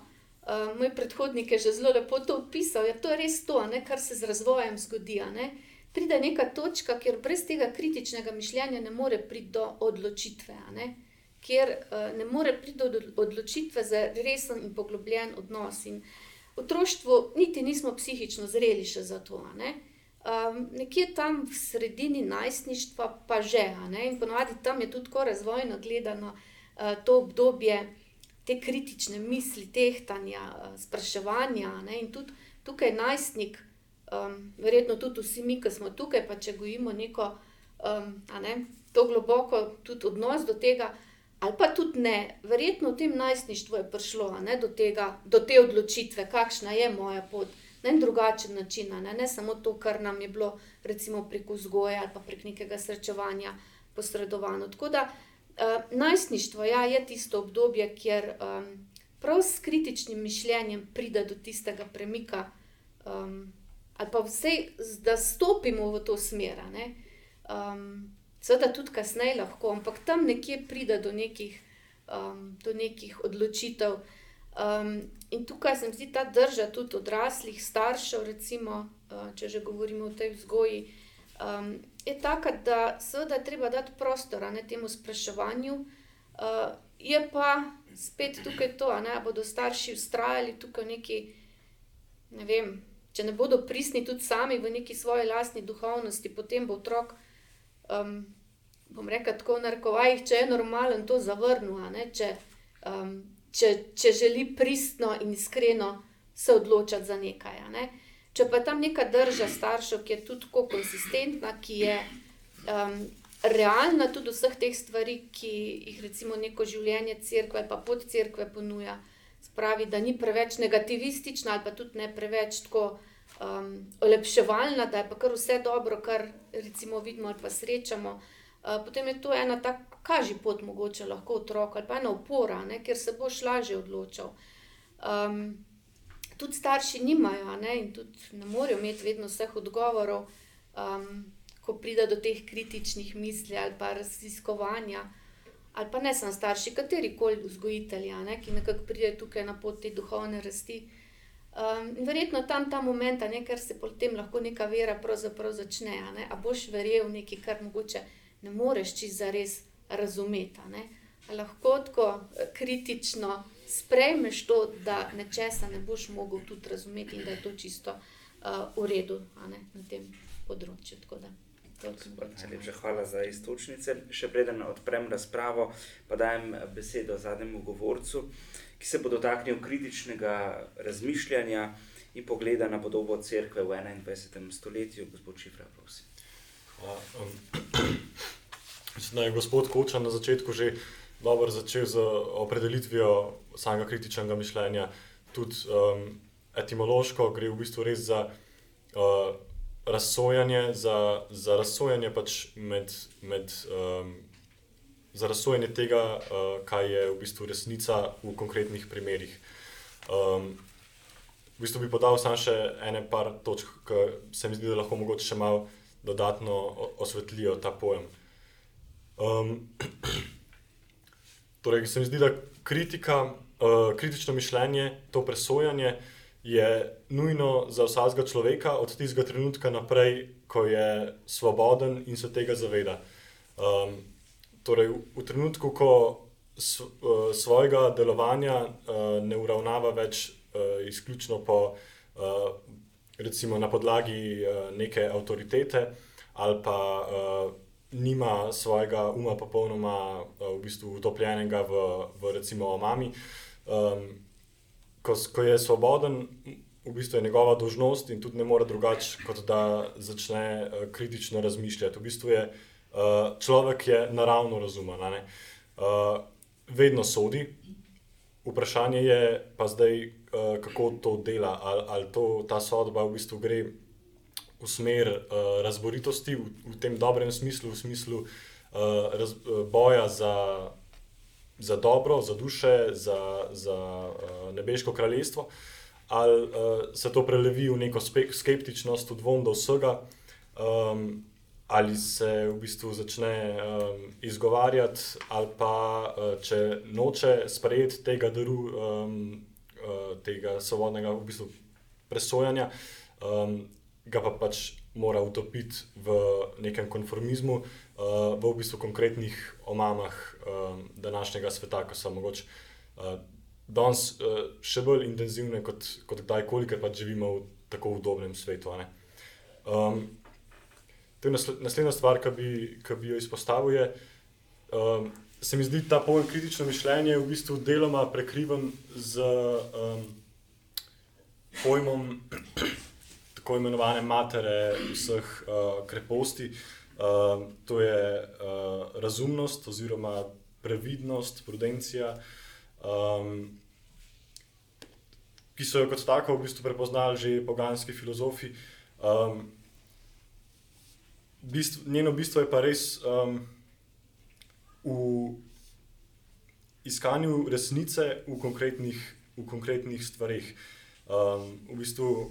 Uh, moj predhodnik je že zelo lepo to opisal. Ja, to je res to, ne, kar se z razvojem zgodi. Ne. Pride neka točka, kjer brez tega kritičnega mišljenja ne more priti do odločitve. Ne kjer uh, ne more priti do odločitve za resen in poglobljen odnos. In v otroštvu niti nismo psihično zreli še za to. Ne? Um, nekje tam v sredini najstništva, pa že, in ponovadi tam je tudi tako razvojno gledano uh, to obdobje te kritične misli, tehtanja, uh, spraševanja. Ne? In tudi tukaj najstnik, um, verjetno tudi vsi mi, ki smo tukaj, pa če gojimo neko um, ne, to globoko odnos do tega, ali pa tudi ne, verjetno v tem najstništvu je prišlo ne, do, tega, do te odločitve, kakšna je moja pot. Na en drugačen način, ne, ne samo to, kar nam je bilo, recimo, preko vzgoja ali pa prek nekega srečevanja posredovano. Tako da uh, najstništvo ja, je tisto obdobje, kjer um, prav s kritičnim mišljenjem pride do tistega premika, um, ali pa vse, da stopimo v to smer. Um, seveda tudi kasneje lahko, ampak tam nekje pride do nekih, um, do nekih odločitev. Um, in tukaj se mi zdi ta drža tudi odraslih, staršev, recimo, uh, če že govorimo o tej vzgoji, um, je taka, da seveda je treba dati prostor ne, temu spraševanju. Uh, je pa spet tukaj to, da bodo starši ustrajali tukaj neki, ne vem, če ne bodo pristni tudi sami v neki svoji lastni duhovnosti, potem bo otrok, um, bom rekel, tako v narekovajih, če je normalen, to zavrnil. Če, um, če, če želi pristno in iskreno se odločiti za nekaj. Ne? Če pa tam neka drža staršev, ki je tudi tako konsistentna, ki je um, realna tudi vseh teh stvari, ki jih recimo neko življenje crkve ali pa pod crkve ponuja, spravi, da ni preveč negativistična ali pa tudi ne preveč tako um, olepševalna, da je pa kar vse dobro, kar recimo vidimo ali pa srečamo. Uh, potem je to ena taka kaži pot, mogoče lahko otrok ali pa ena opora, ne, ker se boš lažje odločil. Um, tudi starši nimajo ne, in tudi ne morejo imeti vedno vseh odgovorov, um, ko pride do teh kritičnih misli ali pa raziskovanja. Ali pa ne samo starši, kateri koli vzgojitelji, ne, ki nekako pridejo tukaj na pot te duhovne rasti. Um, verjetno tam ta moment, ne, ker se potem lahko neka vera pravzaprav začne. Ne, a boš verjel v nekaj, kar mogoče ne moreš čist za res razumeti. Lahko tako eh, kritično sprejmeš to, da nečesa ne boš mogel tudi razumeti in da je to čisto uh, v redu na tem področju. Najlepša hvala za istočnice. Še preden odprem razpravo, pa dajem besedo zadnjemu govorcu, ki se bo dotaknil kritičnega razmišljanja in pogleda na podobo crkve v 21. stoletju. Gospod Čifra, prosim. Hvala. Um, je gospod Koča na začetku že dobro začel z opredelitvijo samega kritičnega mišljenja. Tudi um, etimološko gre v bistvu res za uh, razsojanje, za, za razsojanje pač med. med um, Za razsojanje tega, uh, kaj je v bistvu resnica v konkretnih primerih. Um, v bistvu bi podal samo še ene par točk, ki se mi zdi, da lahko mogoče še malo dodatno osvetlijo ta pojem. Um, torej, se mi zdi, da kritika, uh, kritično mišljenje, to presojanje je nujno za vsakega človeka od tistega trenutka naprej, ko je svoboden in se tega zaveda. Um, torej, v, v trenutku, ko s, uh, svojega delovanja uh, ne uravnava več uh, izključno po, uh, recimo na podlagi uh, neke avtoritete ali pa uh, nima svojega uma popolnoma uh, v bistvu utopljenega v, v recimo mami. Um, ko, ko je svoboden, v bistvu je njegova dožnost in tudi ne more drugače, kot da začne uh, kritično razmišljati. V bistvu je uh, človek je naravno razumen, uh, vedno sodi. Vprašanje je pa zdaj, uh, kako to dela, ali, ali to, ta sodba v bistvu gre v smer uh, razboritosti, v, v tem dobrem smislu, v smislu uh, raz, boja za, za dobro, za duše, za, za uh, nebeško kraljestvo, ali uh, se to prelevi v neko skeptičnost, v dvom do vsega, um, ali se v bistvu začne um, izgovarjati, ali pa uh, če noče sprejeti tega daru, um, uh, tega svobodnega v bistvu presojanja. Um, ga pa pač mora utopiti v nekem konformizmu, uh, v bistvu konkretnih omamah uh, današnjega sveta, ki so mogoče uh, danes uh, še bolj intenzivne kot, kot kdajkoli, ker pač živimo v tako udobnem svetu. Um, to je naslednja stvar, ki bi, bi jo izpostavil. Je, um, se mi zdi ta pojem kritično mišljenje v bistvu deloma prekriven z um, pojmom tako imenovane matere vseh uh, kreposti. Uh, to je uh, razumnost oziroma previdnost, prudencija, um, ki so jo kot tako v bistvu prepoznali že poganski filozofi. Um, bistvo, njeno bistvo je pa res um, v iskanju resnice v konkretnih, v konkretnih stvarih. Um, v bistvu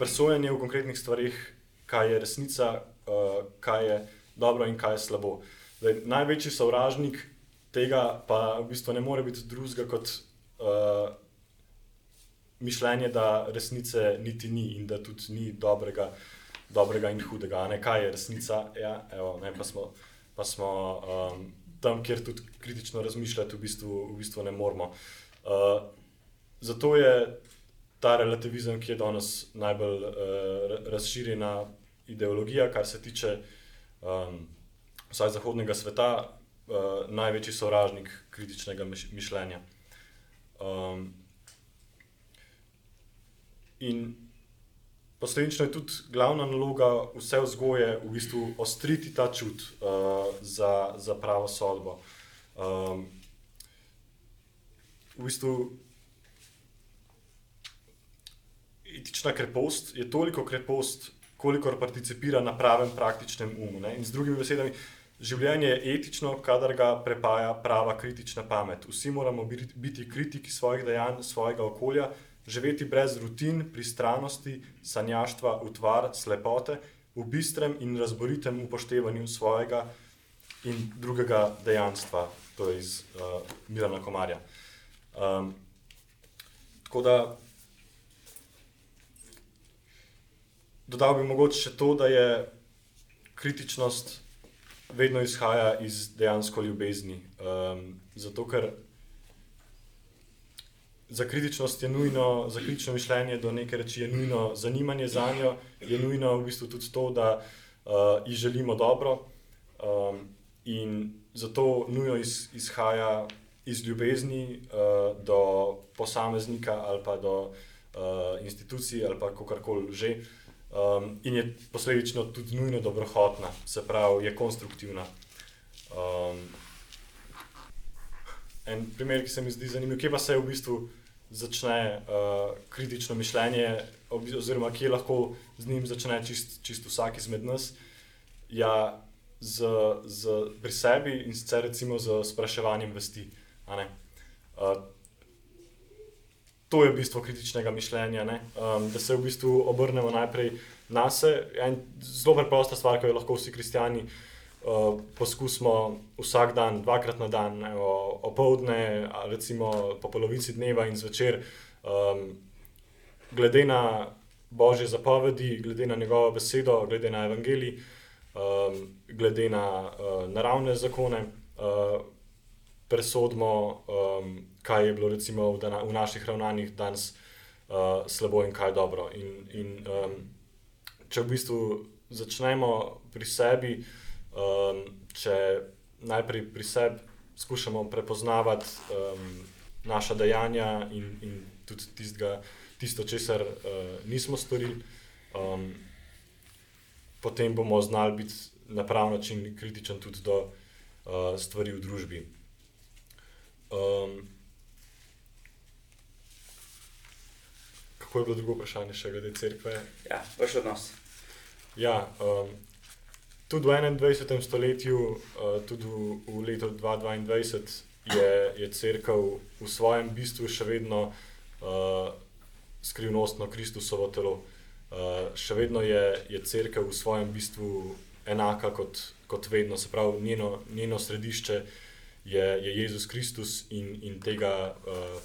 presojanje v konkretnih stvarih, kaj je resnica, uh, kaj je dobro in kaj je slabo. Zdaj, največji sovražnik tega pa v bistvu ne more biti drugega kot uh, mišljenje, da resnice niti ni in da tudi ni dobrega, dobrega in hudega. Ne, kaj je resnica? Ja, evo, ne, pa smo, pa smo um, tam, kjer tudi kritično razmišljati, v bistvu, v bistvu ne moramo. Uh, zato je ta relativizem, ki je danes najbolj uh, razširjena ideologija, kar se tiče um, vsaj zahodnega sveta, uh, največji sovražnik kritičnega mišljenja. Um, in posledično je tudi glavna naloga vse vzgoje v bistvu ostriti ta čut uh, za, za pravo sodbo. Um, v bistvu etična krepost je toliko krepost, kolikor participira na pravem praktičnem umu. Ne? In z drugimi besedami, življenje je etično, kadar ga prepaja prava kritična pamet. Vsi moramo biti kritiki svojih dejanj, svojega okolja, živeti brez rutin, pristranosti, sanjaštva, utvar, slepote, v bistrem in razboritem upoštevanju svojega in drugega dejanstva, to je iz uh, Mirana Komarja. Um, tako da dodal bi mogoče še to, da je kritičnost vedno izhaja iz dejansko ljubezni. Um, zato, ker za kritičnost je nujno, za kritično mišljenje do neke reči je nujno zanimanje za njo, je nujno v bistvu tudi to, da uh, ji želimo dobro. Um, in zato nujno iz, izhaja iz ljubezni uh, do posameznika ali pa do uh, institucij ali pa kakorkoli že. Um, in je posledično tudi nujno dobrohotna, se pravi, je konstruktivna. Um, en primer, ki se mi zdi zanimiv, kje pa se v bistvu začne uh, kritično mišljenje, oziroma kje lahko z njim začne čist, čist vsak izmed nas. Ja, z, z, pri sebi in sicer recimo z spraševanjem vesti. Uh, to je bistvo kritičnega mišljenja, um, da se v bistvu obrnemo najprej na sebe. Zelo preprosta stvar, ki jo lahko vsi kristijani uh, poskusimo vsak dan, dvakrat na dan, opoldne, recimo po polovici dneva in zvečer, um, glede na božje zapovedi, glede na njegovo besedo, glede na evangelij, um, glede na uh, naravne zakone. Uh, presodimo, um, kaj je bilo recimo, v, dana, v naših ravnanjih danes uh, slabo in kaj je dobro. In, in, um, če v bistvu začnemo pri sebi, um, če najprej pri sebi skušamo prepoznavati um, naša dejanja in, in tudi tistega, tisto, česar uh, nismo storili, um, potem bomo znali biti na prav način kritičen tudi do uh, stvari v družbi. Um, kako je bilo drugo vprašanje, še glede crkve? Ja, vaš odnos. Ja, um, tudi v 21. stoletju, uh, tudi v, v letu 2022, je, je crkva v svojem bistvu še vedno uh, skrivnostno Kristusovo telo. Uh, še vedno je, je crkva v svojem bistvu enaka kot, kot vedno, se pravi, njeno, njeno središče je, je Jezus Kristus in, in, tega, uh,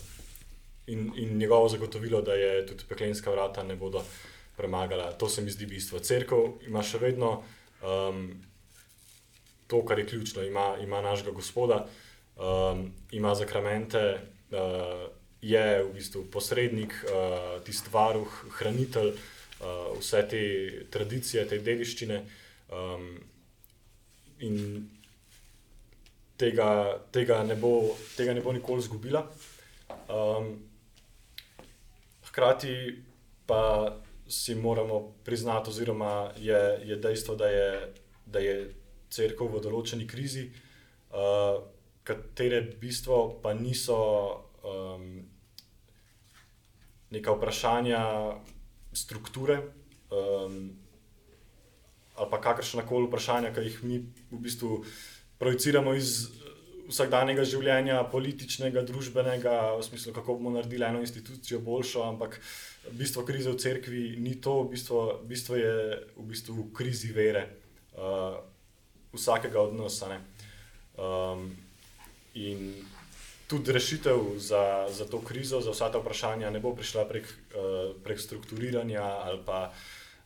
in, in njegovo zagotovilo, da je tudi peklenska vrata ne bodo premagala. To se mi zdi bistvo. Cerkev ima še vedno um, to, kar je ključno, ima, ima našega gospoda, um, ima zakramente. Uh, Je v bistvu posrednik, uh, tisti varuh, hranitelj uh, vse te tradicije, te dediščine. Um, in tega, tega, ne, bo, tega ne bo nikoli izgubila. Um, hkrati pa si moramo priznati, oziroma je, je dejstvo, da je, da je crkva v določeni krizi, uh, katere bistvo pa niso um, neka vprašanja strukture. Um, Ali pa kakršna koli vprašanja, ki jih mi v bistvu projiciramo iz vsakdanjega življenja, političnega, družbenega, v smislu, kako bomo naredili eno institucijo boljšo, ampak bistvo krize v cerkvi ni to, bistvo, bistvo je v bistvu v krizi vere. uh, vsakega od nas. Um, in tudi rešitev za, za to krizo, za vsa ta vprašanja, ne bo prišla prek, uh, prek strukturiranja ali pa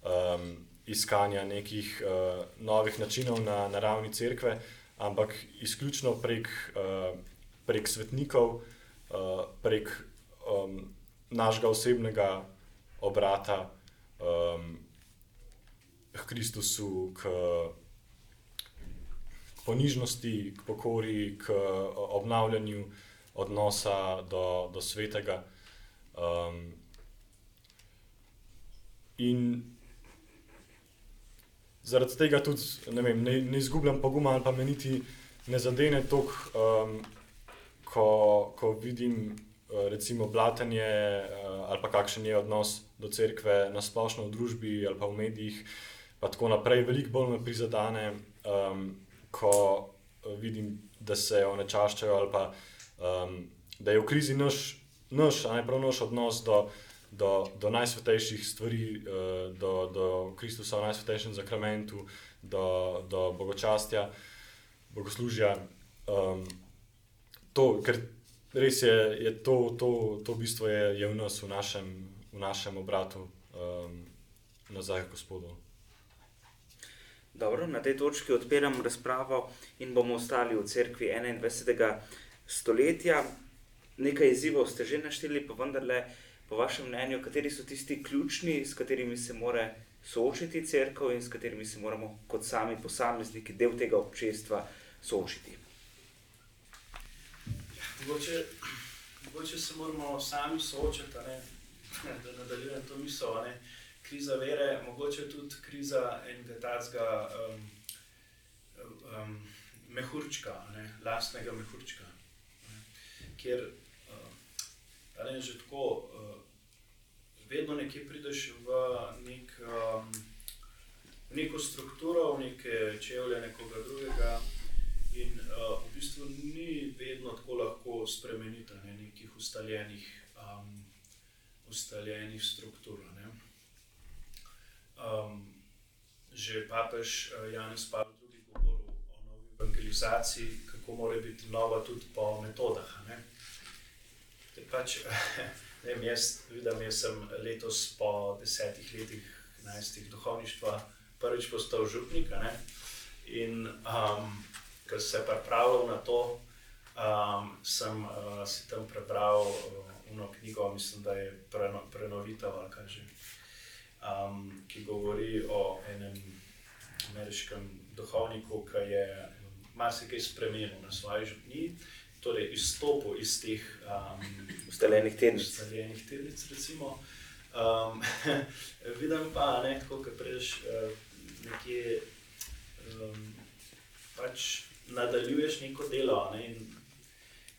um, iskanja nekih uh, novih načinov na, na ravni cerkve, ampak izključno prek, uh, prek svetnikov, uh, prek um, našega osebnega obrata um, k Kristusu, k, k ponižnosti, k pokori, k obnavljanju odnosa do, do svetega. Um, in zaradi tega tudi ne, vem, ne, ne izgubljam poguma, ali pa me niti ne zadene toliko, um, ko, ko vidim uh, recimo blatenje uh, ali pa kakšen je odnos do cerkve na splošno v družbi ali pa v medijih. Pa tako naprej, veliko bolj me prizadene, um, ko vidim, da se onečaščajo ali pa um, da je v krizi naš, naš, a ne prav naš odnos do, do, do najsvetejših stvari, uh, do, do Kristusa v najsvetejšem zakramentu, do, do bogočastja, bogoslužja. Um, to, ker res je, je to, to, to bistvo je, je v nas, v našem, v našem obratu, um, nazaj k Gospodu. Dobro, na tej točki odpiram razpravo in bomo ostali v cerkvi 21 stoletja. Nekaj izzivov ste že našteli, pa vendarle, po vašem mnenju, kateri so tisti ključni, s katerimi se mora soočiti crkva in s katerimi se moramo kot sami posamezniki, del tega občestva, soočiti. Ja, mogoče, mogoče se moramo sami soočiti, ne? da nadaljujem to misel. Ne? Kriza vere, mogoče tudi kriza enega tazga um, um, mehurčka, ne? lastnega mehurčka kjer uh, je že tako, uh, vedno nekje prideš v nek, um, neko strukturo, v neke čevlje nekoga drugega. In uh, v bistvu ni vedno tako lahko spremeniti ne, nekih ustaljenih, um, ustaljenih struktur. Ne. Um, že papež uh, Janis Pavel tudi govoril o novi evangelizaciji, kako mora biti nova tudi po metodah. Ne pač, ne vem, jaz vidim, jaz sem letos po desetih letih, enajstih duhovništva, prvič postal župnik. In um, ko sem se pripravljal na to, um, sem uh, si tam prebral eno uh, knjigo, mislim, da je preno, prenovitev, že, um, ki govori o enem ameriškem duhovniku, ki je marsikaj spremenil na svoji župniji torej izstopil iz teh um, ustaljenih tirnic. Ustaljenih tirnic um, vidim pa, ne, tako, kot prejš, uh, nekje um, pač nadaljuješ neko delo. Ne,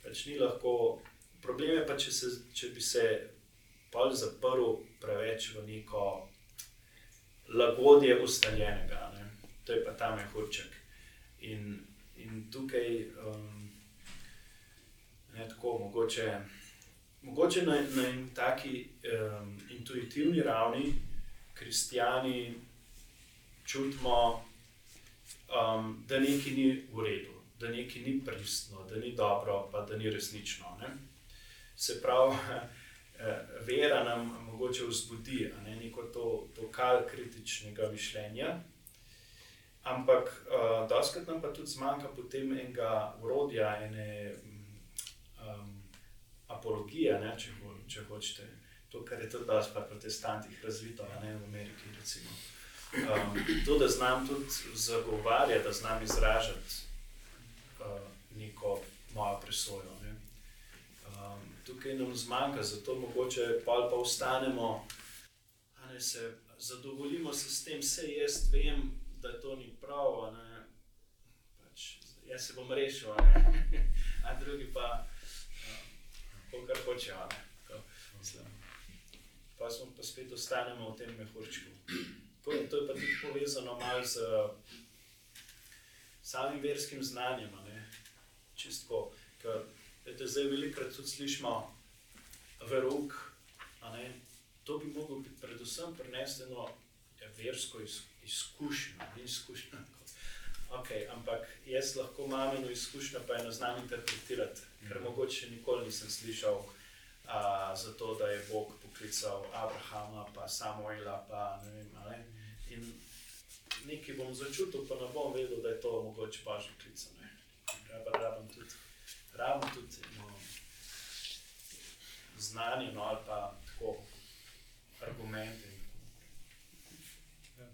pač ni lahko, problem je pa, če, se, če bi se pol zaprl preveč v neko lagodje ustaljenega. Ne. To je pa ta mehurček. In, in tukaj. Um, Ne, tako, mogoče, mogoče na, na en taki um, intuitivni ravni, kristijani čutimo, um, da nekaj ni v redu, da nekaj ni pristno, da ni dobro, pa da ni resnično. Ne? Se pravi, vera nam mogoče vzbudi ne, neko to, to kal kritičnega mišljenja. Ampak, uh, doskrat nam pa tudi zmanjka potem enega urodja, ene um, apologija, ne, če, ho, če hočete. To, kar je tudi danes pri protestantih razvito, ne v Ameriki. Um, to, da znam tudi zagovarjati, da znam izražati uh, neko mojo presojo. Ne. Um, tukaj nam zmanjka, zato mogoče pa pa ostanemo, da se zadovoljimo se s tem, vse jaz vem, da to ni prav. Pač, jaz se bom rešil, a drugi pa kar hočejo. Pa smo pa spet ostanemo v tem mehurčku. To to je pa tudi povezano malo z samim verskim znanjem. Čistko, ker zdaj velikokrat tudi slišimo verok. To bi lahko predvsem prineslo eno versko izkušnjo, ni izkušnja. Okay, ampak jaz lahko imam eno izkušnjo, pa eno znam interpretirati, ker mhm. mogoče nikoli nisem slišal a, za to, da je Bog poklical Abrahama, pa Samuela. Pa, ne vem, ne? In nekaj bom začutil, pa ne bom vedel, da je to mogoče pažno klic. Rabim tudi, rabim tudi no, znanje, no, ali pa tako argumente. Ja.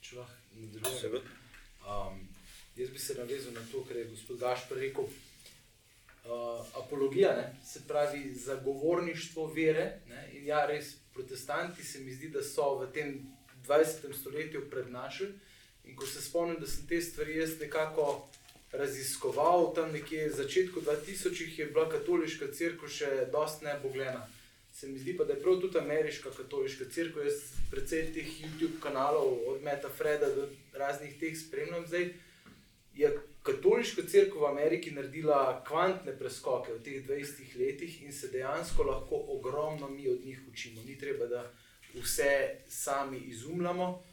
Če lahko nadaljujem. Um, jaz bi se navezal na to, kar je gospod Gašpor rekel. Uh, apologija, ne, se pravi zagovorništvo vere. Ne, in ja, res protestanti se mi zdi, da so v tem 20. stoletju prednašali. In ko se spomnim, da sem te stvari jaz nekako raziskoval, tam nekje na začetku 2000 je bila katoliška crkva še dosti nebogljena. Se mi zdi pa, da je prav tudi ameriška katoliška crkva, jaz predvsej teh YouTube kanalov, od Meta Freda do raznih teh spremljam zdaj. Je katoliška crkva v Ameriki naredila kvantne preskoke v teh 20 letih in se dejansko lahko ogromno mi od njih učimo. Ni treba, da vse sami izumljamo.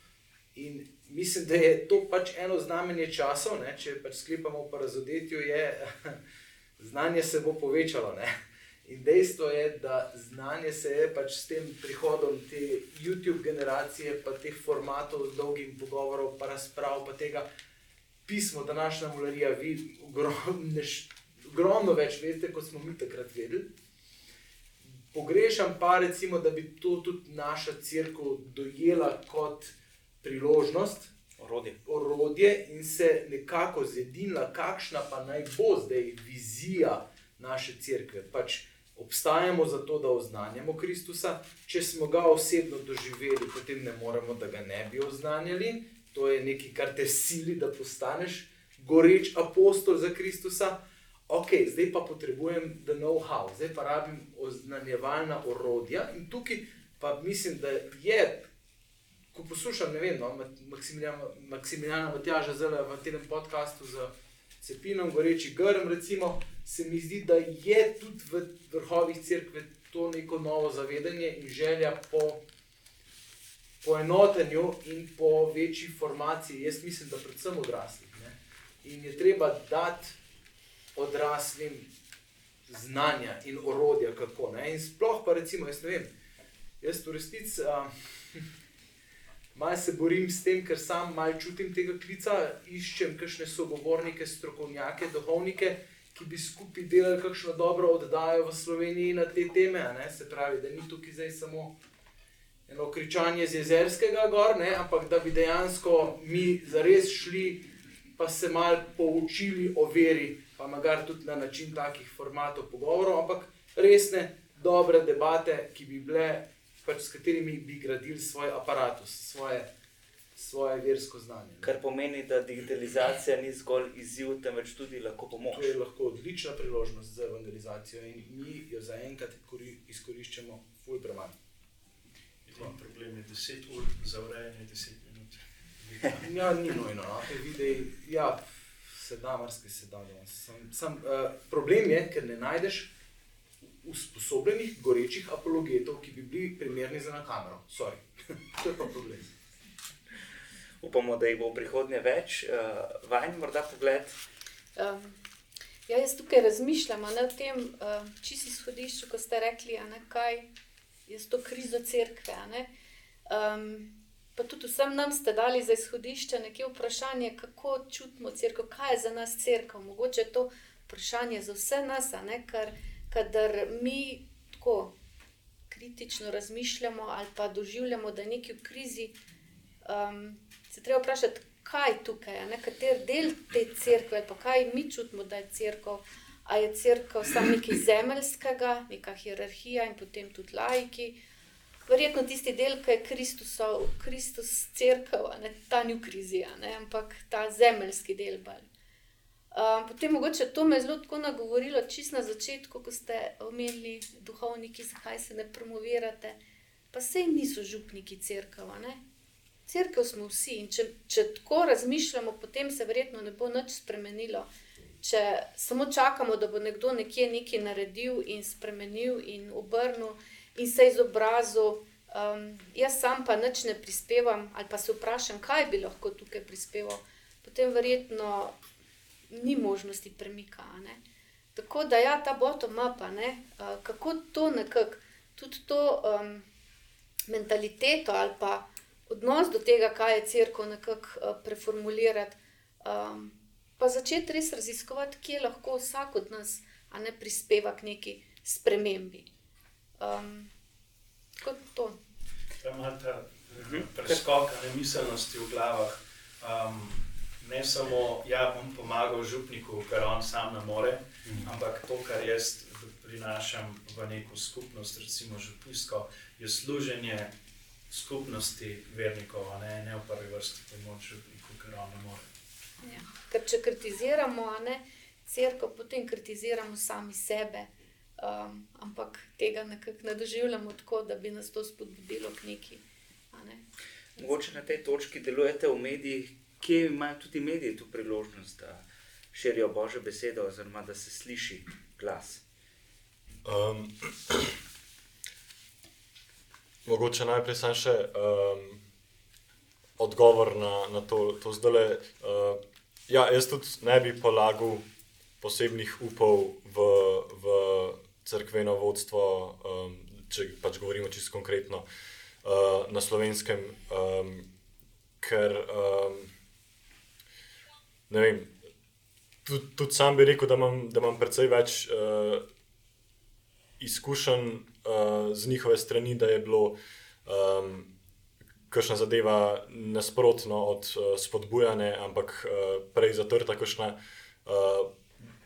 In mislim, da je to pač eno znamenje časov, ne? če pač sklepamo po razodetju, je znanje se bo povečalo. Ne? In dejstvo je, da znanje se je pač s tem prihodom te YouTube generacije, pa teh formatov z dolgim pogovorom, pa razprav, pa tega pisma, današnja mularija, vi ogromno več veste, kot smo mi takrat vedeli. Pogrešam pa, recimo, da bi to tudi naša crkva dojela kot priložnost, orodje. orodje in se nekako zedinila, kakšna pa naj bo zdaj vizija naše crkve. Pač obstajamo zato, da oznanjamo Kristusa. Če smo ga osebno doživeli, potem ne moremo, da ga ne bi oznanjali. To je nekaj, kar te sili, da postaneš goreč apostol za Kristusa. Ok, zdaj pa potrebujem the know-how, zdaj pa rabim oznanjevalna orodja. In tukaj pa mislim, da je, ko poslušam, ne vem, no, Maksimiljana Matjaža zelo v tem podkastu z cepinom, goreči grm, recimo se mi zdi, da je tudi v vrhovih crkve to neko novo zavedanje in želja po poenotenju in po večji formaciji. Jaz mislim, da predvsem odraslih. Ne? In je treba dati odraslim znanja in orodja, kako. Ne? In sploh pa recimo, jaz ne vem, jaz v resnici. Uh, Malo se borim s tem, ker sam malo čutim tega klica, iščem kakšne sogovornike, strokovnjake, duhovnike, ki bi skupaj delali kakšno dobro oddajo v Sloveniji na te teme. Se pravi, da ni tukaj zdaj samo eno kričanje z jezerskega gor, ne? ampak da bi dejansko mi zares šli pa se mal poučili o veri, pa magar tudi na način takih formatov pogovorov, ampak resne, dobre debate, ki bi bile, pač s katerimi bi gradili svoj aparatus, svoje svoje versko znanje. Ne. Kar pomeni, da digitalizacija ni zgolj izziv, temveč tudi lahko pomoč. To je lahko odlična priložnost za evangelizacijo in mi jo zaenkrat izkoriščamo, fuj premalo. Problem je 10 ur za urejanje 10 minut. ja, ni nujno, no. te videi, ja, se da, marsikaj se da. Sam, sam, uh, problem je, ker ne najdeš usposobljenih, gorečih apologetov, ki bi bili primerni za na kamero. Sorry. to je pa problem upamo, da jih bo v prihodnje več, uh, vajen morda pogled. Um, ja, jaz tukaj razmišljam o tem, uh, čisto izhodišču, ko ste rekli, ne, kaj je to krizo crkve. Um, pa tudi vsem nam ste dali za izhodišče nekaj vprašanje, kako čutimo crkvo, kaj je za nas crkva. Mogoče je to vprašanje za vse nas, ne, ker kadar mi tako kritično razmišljamo ali pa doživljamo, da je nekaj v krizi. Um, se treba vprašati, kaj tukaj, kater del te crkve, pa kaj mi čutimo, da je crkva. A je crkva samo nekaj zemeljskega, neka hierarhija in potem tudi laiki. Verjetno tisti del, ki je Kristusov, Kristus crkva, ne ta ni v krizi, ampak ta zemeljski del. Um, potem mogoče to me zelo tako nagovorilo, čist na začetku, ko ste omenili duhovniki, zakaj se ne promovirate. Pa sej niso župniki crkva, Cerkev smo vsi in če, če tako razmišljamo, potem se verjetno ne bo nič spremenilo. Če samo čakamo, da bo nekdo nekje nekaj naredil in spremenil in obrnil in se izobrazil, um, jaz sam pa nič ne prispevam, ali pa se vprašam, kaj bi lahko tukaj prispeval, potem verjetno ni možnosti premika. Ne? Tako da, ja, ta bottom-up, uh, kako to nekako, tudi to um, mentaliteto ali pa odnos do tega, kaj je crkva, nekako uh, preformulirati, um, pa začeti res raziskovati, kje lahko vsak od nas ne prispeva k neki spremembi. Um, kot to. Tam ima ta preskok nemiselnosti v glavah. Um, ne samo, da ja, bom pomagal župniku, ker on sam ne more, mm. ampak to, kar jaz prinašam v neko skupnost, recimo župnisko, je služenje skupnosti vernikov, ne, ne v prvi vrsti pomoč on ne more. Ja. Ker če kritiziramo, ne, crkvo, potem kritiziramo sami sebe. Um, ampak tega nekako ne doživljamo tako, da bi nas to spodbudilo k neki. Ne? Mogoče na tej točki delujete v medijih, kje imajo tudi mediji tu priložnost, da širijo božjo besedo, oziroma da se sliši glas. Um, mogoče najprej sem še um, odgovor na, na to, to zdaj. Uh, ja, jaz tudi ne bi polagal posebnih upov v, v crkveno vodstvo, um, če pač govorimo čisto konkretno uh, na slovenskem, um, ker um, ne vem. Tudi, tudi sam bi rekel, da imam, da imam precej več uh, izkušenj uh, z njihove strani, da je bilo um, kakšna zadeva nasprotno od uh, spodbujanja, ampak uh, prej zatrta, kakšna uh,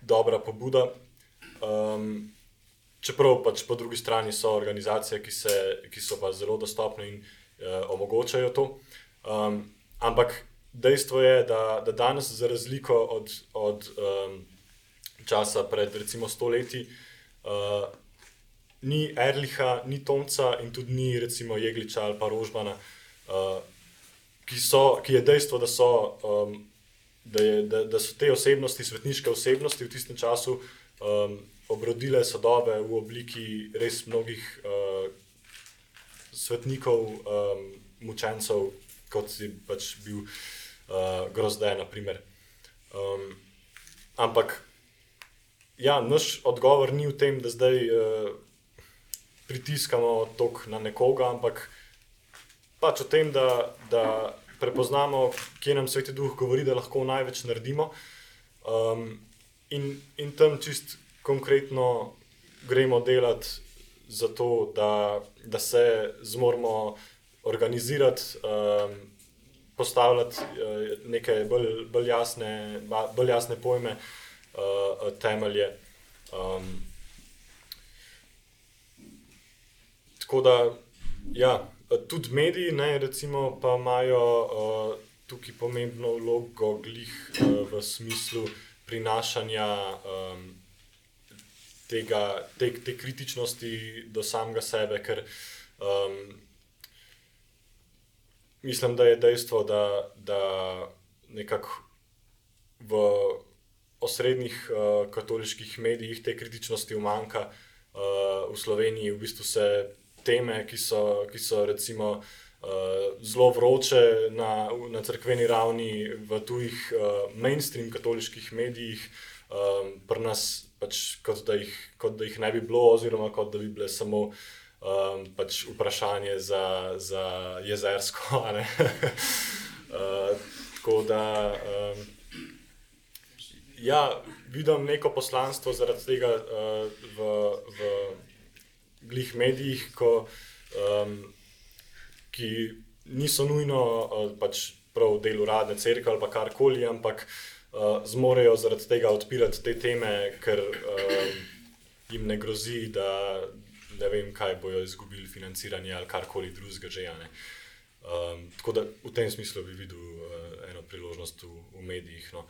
dobra pobuda. Um, Čeprav pač po drugi strani so organizacije, ki, se, ki so pa zelo dostopne in uh, omogočajo to. Um, ampak dejstvo je, da, da danes, za razliko od, od um, časa pred recimo stoletji, uh, ni Erliha, ni Tomca in tudi ni recimo Jegliča ali pa Rožmana, uh, ki, so, ki je dejstvo, da so, um, da, je, da, da so te osebnosti, svetniške osebnosti v tistem času. Um, obrodile sodobne v obliki res mnogih uh, svetnikov, um, mučencev, kot si pač bil uh, grozdaj. Um, ampak ja, naš odgovor ni v tem, da zdaj uh, pritiskamo tok na nekoga, ampak pač v tem, da, da prepoznamo, kje nam sveti duh govori, da lahko največ naredimo. Um, in, in tam čist konkretno gremo delati za to, da, da se zmoremo organizirati, um, postavljati uh, neke bolj, bolj, jasne, bolj jasne pojme, uh, temelje. Um, tako da, ja, tudi mediji, ne, recimo, pa imajo uh, tukaj pomembno vlogo, glih uh, v smislu prinašanja. Um, tega, te, te kritičnosti do samega sebe, ker um, mislim, da je dejstvo, da, da nekako v osrednjih uh, katoliških medijih te kritičnosti umanka. Uh, v Sloveniji v bistvu se teme, ki so, ki so recimo. Uh, zelo vroče na, na crkveni ravni, v tujih uh, mainstream katoliških medijih, um, pri nas pač, kot, da jih, kot da jih ne bi bilo, oziroma kot da bi bile samo um, pač vprašanje za, za jezersko. uh, tako da um, ja, vidim neko poslanstvo zaradi tega uh, v, v glih medijih, ko, um, ki niso nujno uh, pač prav del uradne crkve ali karkoli, ampak uh, zmorejo zaradi tega odpirati te teme, ker uh, jim ne grozi, da ne vem, kaj bojo izgubili financiranje ali karkoli drugega že. Um, tako da v tem smislu bi videl uh, eno priložnost v, v medijih, no,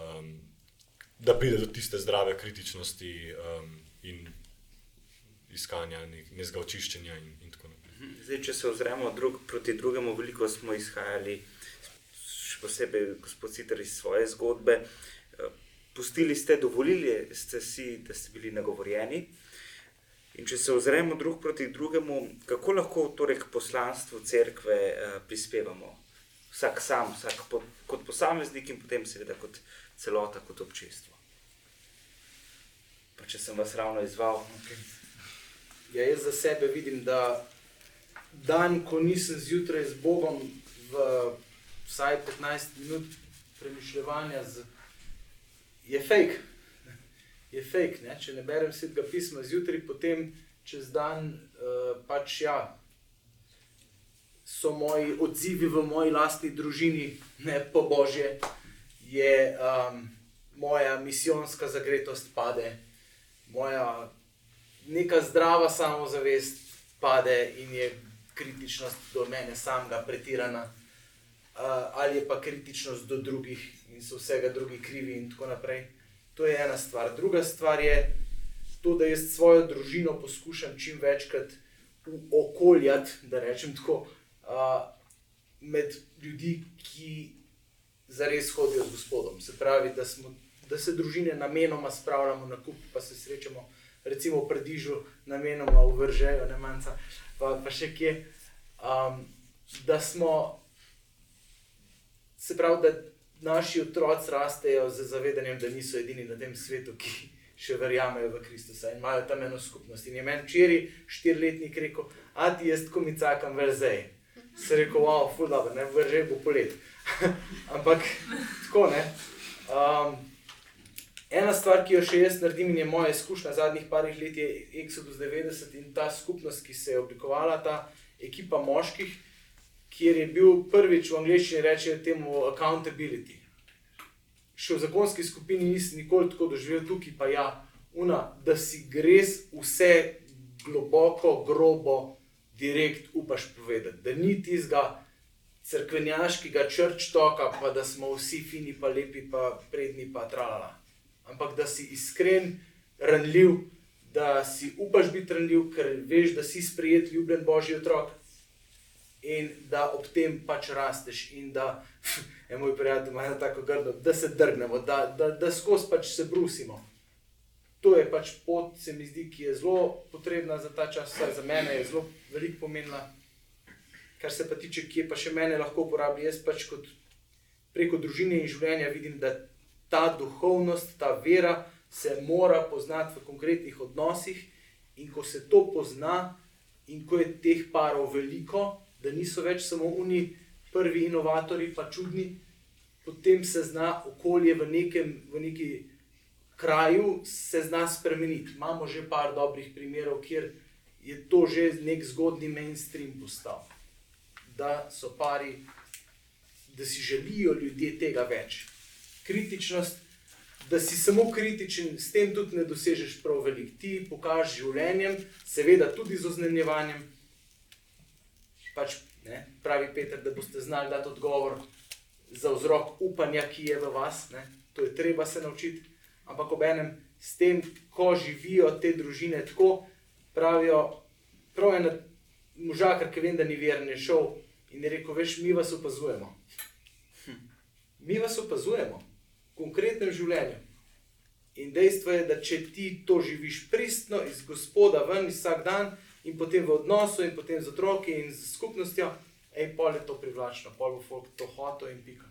um, da pride do tiste zdrave kritičnosti um, in iskanja nekega očiščenja. In, in mhm. Zdaj, če se ozremo drug proti drugemu, veliko smo izhajali posebej gospod Citar iz svoje zgodbe. Eh, pustili ste, dovolili ste si, da ste bili nagovorjeni. In če se ozremo drug proti drugemu, kako lahko torej k poslanstvu cerkve uh, prispevamo? Vsak sam, vsak po, kot posameznik in potem seveda kot celota, kot občestvo. Pa če sem vas ravno izval. Okay. Ja, jaz za sebe vidim, da dan, ko nisem zjutraj z Bogom, v vsaj 15 minut premišljanja, z, je fake. Je fake, ne? če ne berem svetega pisma zjutraj, potem čez dan uh, pač ja. So moji odzivi v moji lastni družini, ne po božje, je um, moja misijonska zagretost pade, moja neka zdrava samozavest pade in je kritičnost do mene samega pretirana, uh, ali je pa kritičnost do drugih in so vsega drugi krivi in tako naprej. To je ena stvar. Druga stvar je to, da jaz svojo družino poskušam čim večkrat okoljati, da rečem tako, uh, med ljudi, ki zares hodijo z gospodom. Se pravi, da, smo, da se družine namenoma spravljamo na kup, pa se srečamo recimo v Predižu, namenoma uvržejo, ne manjka, pa, pa še kje. Um, da smo, se pravi, da naši otroci rastejo z zavedanjem, da niso edini na tem svetu, ki še verjamejo v Kristusa in imajo tam eno skupnost. In je meni včeraj štiriletnik rekel, a ti jaz tako mi cakam verzej. Se rekel, wow, ful dobro, ne veržej bo polet. Ampak tako ne. Um, Ena stvar, ki jo še jaz naredim, in je moja izkušnja zadnjih parih let, je Exodus 90 in ta skupnost, ki se je oblikovala, ta ekipa moških, kjer je bil prvič v angleščini reči temu accountability. Še v zakonski skupini nisem nikoli tako doživel, tukaj pa ja, una, da si greš vse globoko, grobo, direkt upaš povedati. Da ni tizga crkvenjaškega črčtoka, pa da smo vsi fini, pa lepi, pa predni, pa tralala ampak da si iskren, ranljiv, da si upaš biti ranljiv, ker veš, da si sprejet, ljubljen božji otrok in da ob tem pač rasteš in da, je moj prijatelj, ima tako grdo, da se drgnemo, da, da, da skozi pač se brusimo. To je pač pot, se mi zdi, ki je zelo potrebna za ta čas, za mene je zelo veliko pomenila. Kar se pa tiče, kje pa še mene lahko uporabi, jaz pač kot preko družine in življenja vidim, da ta duhovnost, ta vera se mora poznati v konkretnih odnosih, in ko se to pozna, in ko je teh parov veliko, da niso več samo oni prvi inovatori, pa čudni, potem se zna okolje v nekem v neki kraju se zna spremeniti. Imamo že par dobrih primerov, kjer je to že nek zgodni mainstream postal. Da so pari, da si želijo ljudje tega več kritičnost, da si samo kritičen, s tem tudi ne dosežeš prav veliko. Ti pokažeš življenjem, seveda tudi z oznanjevanjem. Pač, ne, pravi Peter, da boste znali dati odgovor za vzrok upanja, ki je v vas. Ne. To je treba se naučiti. Ampak ob enem, s tem, ko živijo te družine tako, pravijo, prav je možakar, ki vem, da ni veren, je šel in je rekel: Veš, mi vas opazujemo. Hm. Mi vas opazujemo konkretnem življenju. In dejstvo je, da če ti to živiš pristno, iz gospoda ven, vsak dan, in potem v odnosu, in potem z otroki in z skupnostjo, ej, pol je to privlačno, pol bo folk to hotel in pika.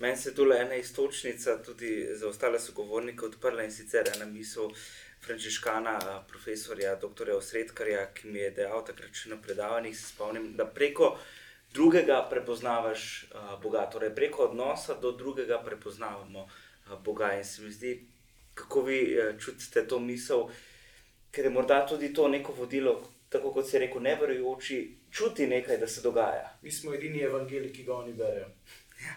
Meni se tu le ena istočnica, tudi za ostale sogovornike, odprla in sicer ena misel frančiškana, profesorja, dr. Osredkarja, ki mi je dejal takrat še na predavanjih. Se spomnim, da preko drugega prepoznavaš uh, Boga, torej preko odnosa do drugega prepoznavamo uh, Boga. In se mi zdi, kako vi uh, čutite to misel, ker je morda tudi to neko vodilo, tako kot se je rekel, neverujoči, čuti nekaj, da se dogaja. Mi smo edini evangeliki, ki ga oni berejo. Ja.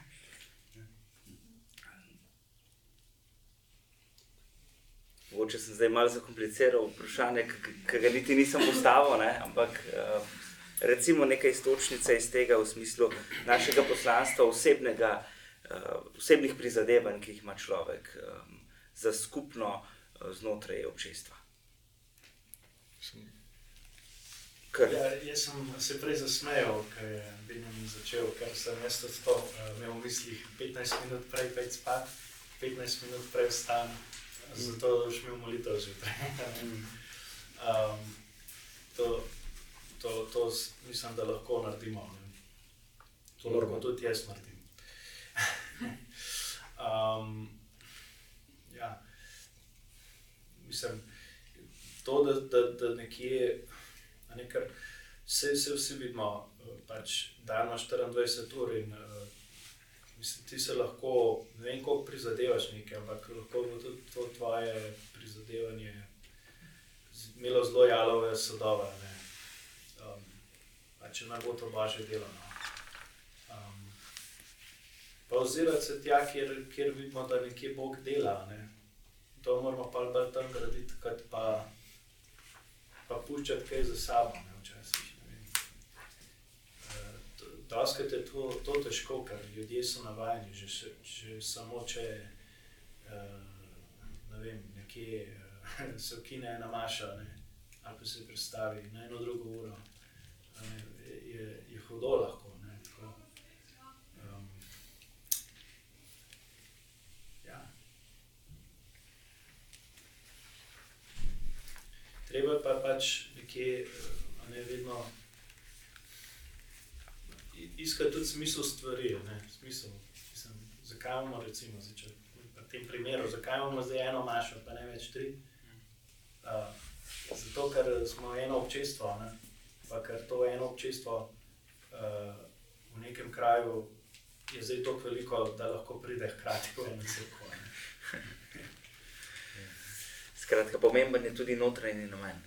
Mogoče sem zdaj malo zakompliciral vprašanje, ki ga niti nisem postavil, ne? ampak uh, recimo nekaj istočnice iz tega v smislu našega poslanstva, osebnega, uh, osebnih prizadevanj, ki jih ima človek um, za skupno uh, znotraj občestva. Ja, jaz sem se prej zasmejal, ker je Benjamin začel, ker sem jaz to uh, imel v mislih 15 minut prej, pet spat, 15 minut prej vstan, zato da boš imel molitev zjutraj. Um, to, to, to mislim, da lahko naredimo. Ne. To lahko tudi jaz naredim. um, ja. Mislim, to, da, da, da nekje, ne, kar vse, vse vsi vidimo, pač dan ima 24 ur in mislim, ti se lahko, ne vem, koliko prizadevaš nekaj, ampak lahko bo tudi to tvoje prizadevanje imelo zelo jalove sadove. ne. Če naj bo to božje delo. No. Um, pa ozirati se tja, kjer, kjer vidimo, da nekje Bog dela. Ne. To moramo pa bolj tam graditi, kot pa, pa puščati kaj za sabo. Ne, včasih, ne vem. To- Doskrat je to, to težko, ker ljudje so navajeni, že, še- že samo če eh, ne vem, nekje eh, se ukine ena maša ne, ali pa se predstavi na eno drugo uro. Ne, hudo lahko. Ne, tako, um, ja. Treba pa pač nekje, ne vedno iskati tudi smisel stvari. Ne, smisel, mislim, zakaj imamo, recimo, zdaj, če, v tem primeru, zakaj imamo zdaj eno mašo, pa ne več tri? Uh, zato, ker smo eno občestvo, ne? pa ker to eno občestvo v nekem kraju je zdaj tako veliko, da lahko pride hkrati v eno cerkev. ne. Skratka, pomemben je tudi notranji namen.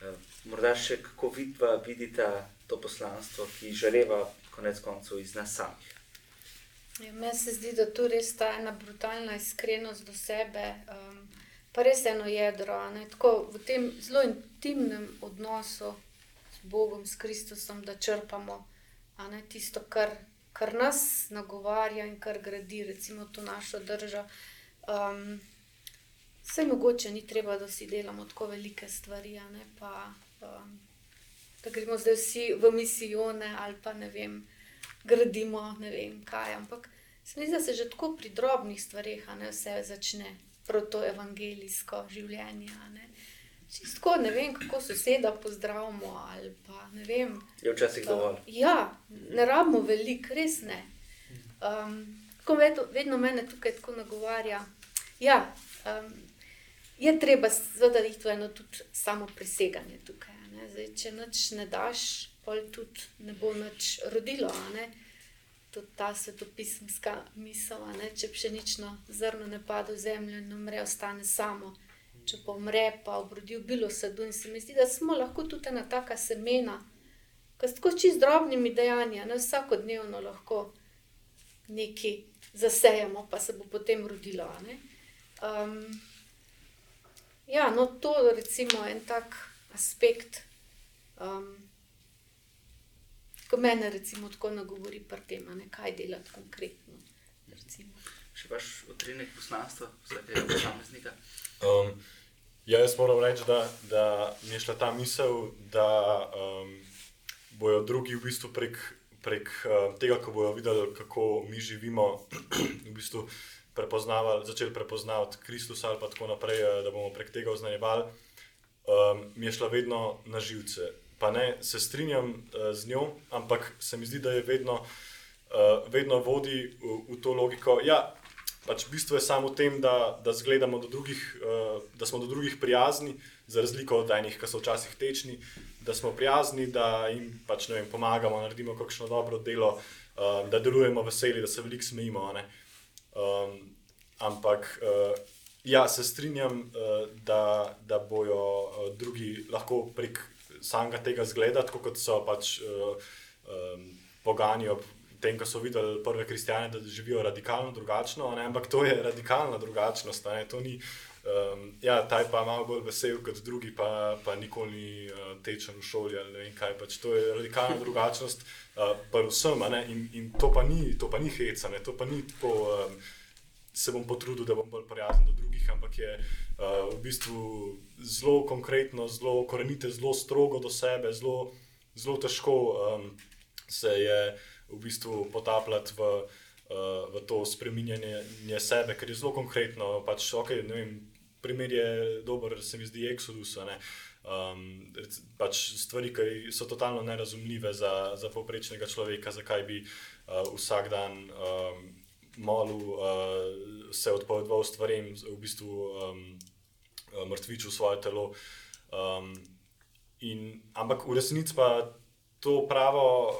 Eh, Morda še kako vidva vidita to poslanstvo, ki žareva konec koncev iz nas samih. Ja, meni se zdi, da tu res ta ena brutalna iskrenost do sebe, um, pa res eno jedro. Ne, tako v tem zelo intimnem odnosu s Bogom, s Kristusom, da črpamo ne, tisto, kar, kar nas nagovarja in kar gradi, recimo to našo držo. Um, Vse mogoče ni treba, da si delamo tako velike stvari, ne pa um, da gremo zdaj vsi v misijone ali pa ne vem, gradimo ne vem kaj. Ampak se mi zdi, da se že tako pri drobnih stvareh a ne vse začne, prav to evangelijsko življenje. ne. Čisto ne vem, kako soseda pozdravimo ali pa vem. Je včasih dovolj. Ja, ne rabimo veliko, res ne. Um, vedno, vedno mene tukaj tako nagovarja. Ja, um, je treba iti v eno tudi samo preseganje tukaj. ne. Zdaj, če nič ne daš, pol tudi ne bo nič rodilo. Tudi ta svetopisemska misel, če pšenično zrno ne pade v zemljo in umre, ostane samo. Če pa umre, pa obrodi v bilo sadu. In se mi zdi, da smo lahko tudi ena taka semena, ki s tako čist drobnimi dejanji, ne vsakodnevno lahko nekaj zasejemo, pa se bo potem rodilo. a ne. Um, ja, no, to je recimo en tak aspekt, um, ko mene recimo tako nagovori pri tem, a ne, kaj delati konkretno. Recimo. Še vaš utrinek poslanstva vsakega posameznika. Um, ja, jaz moram reči, da, da mi je šla ta misel, da um, bojo drugi v bistvu prek, prek uh, tega, ko bojo videli, kako mi živimo, v bistvu prepoznavali, začeli prepoznavati Kristusa ali pa tako naprej, eh, da bomo prek tega oznanjevali, um, mi je šla vedno na živce. Pa ne se strinjam uh, z njo, ampak se mi zdi, da je vedno, uh, vedno vodi v, v to logiko. Ja, pač bistvo je samo v tem, da, da, do drugih, uh, da smo do drugih prijazni, za razliko od enih, ki so včasih tečni, da smo prijazni, da jim pač, vem, pomagamo, naredimo kakšno dobro delo, uh, da delujemo veseli, da se veliko smejimo. ne. Um, ampak uh, ja, se strinjam, uh, da, da bojo uh, drugi lahko prek samega tega zgleda, tako kot so pač uh, um, pogani ob tem, ko so videli prve kristijane, da živijo radikalno drugačno, ne, ampak to je radikalna drugačnost. ne, to ni, Um, ja, ta je pa malo bolj vesel kot drugi, pa, pa nikoli ni uh, tečen v šoli ali ne vem kaj. Pač to je radikalna drugačnost, uh, pa vsem, in, in to pa ni, to pa ni heca, ne, to pa ni tako. Um, se bom potrudil, da bom bolj prijazen do drugih, ampak je uh, v bistvu zelo konkretno, zelo korenite, zelo strogo do sebe, zelo, težko um, se je v bistvu potapljati v, uh, v to spreminjanje sebe, ker je zelo konkretno. Pač, okay, vem, primer je dober, se mi zdi, Exodus. ne. Um, pač stvari, ki so totalno nerazumljive za, za povprečnega človeka, zakaj bi uh, vsak dan um, molil, uh, se odpovedoval stvarem, v bistvu um, mrtvičil svoje telo. Um, in, ampak v resnici pa to pravo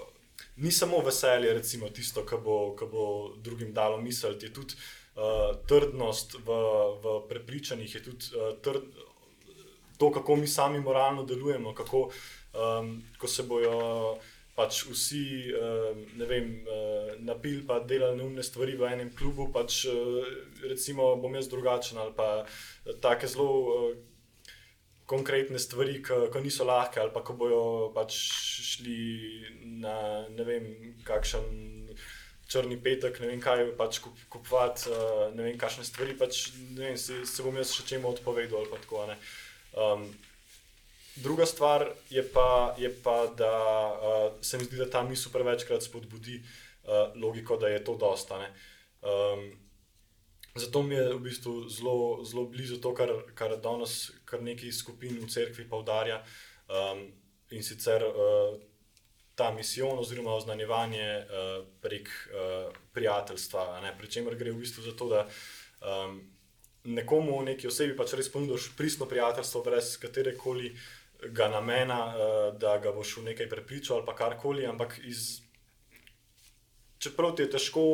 ni samo veselje, recimo tisto, kar bo, bo drugim dalo misliti, je tudi uh, trdnost v, v prepričanjih, je tudi uh, trd, to, kako mi sami moralno delujemo, kako um, ko se bojo. Pač vsi, ne vem, napil pa delali neumne stvari v enem klubu, pač recimo bom jaz drugačen ali pa take zelo konkretne stvari, ki niso lahke ali pa ko bojo pač šli na ne vem, kakšen črni petek, ne vem kaj, pač kupovati, ne vem, kakšne stvari, pač ne vem, se, se bom jaz še čemu odpovedal ali pa tako, ne. Um, druga stvar je pa, je pa da uh, se mi zdi, da ta misel prevečkrat spodbudi uh, logiko, da je to dosta. Um, zato mi je v bistvu zelo, zelo blizu to, kar, kar danes kar nekaj skupin v cerkvi poudarja um, in sicer uh, ta misijon oziroma oznanjevanje uh, prek uh, prijateljstva. Pri čemer gre v bistvu za to, da um, nekomu, neki osebi, pač res ponudiš pristno prijateljstvo, brez katere koli ga namena, uh, da ga boš v nekaj prepričal ali karkoli. Ampak iz, čeprav ti je težko,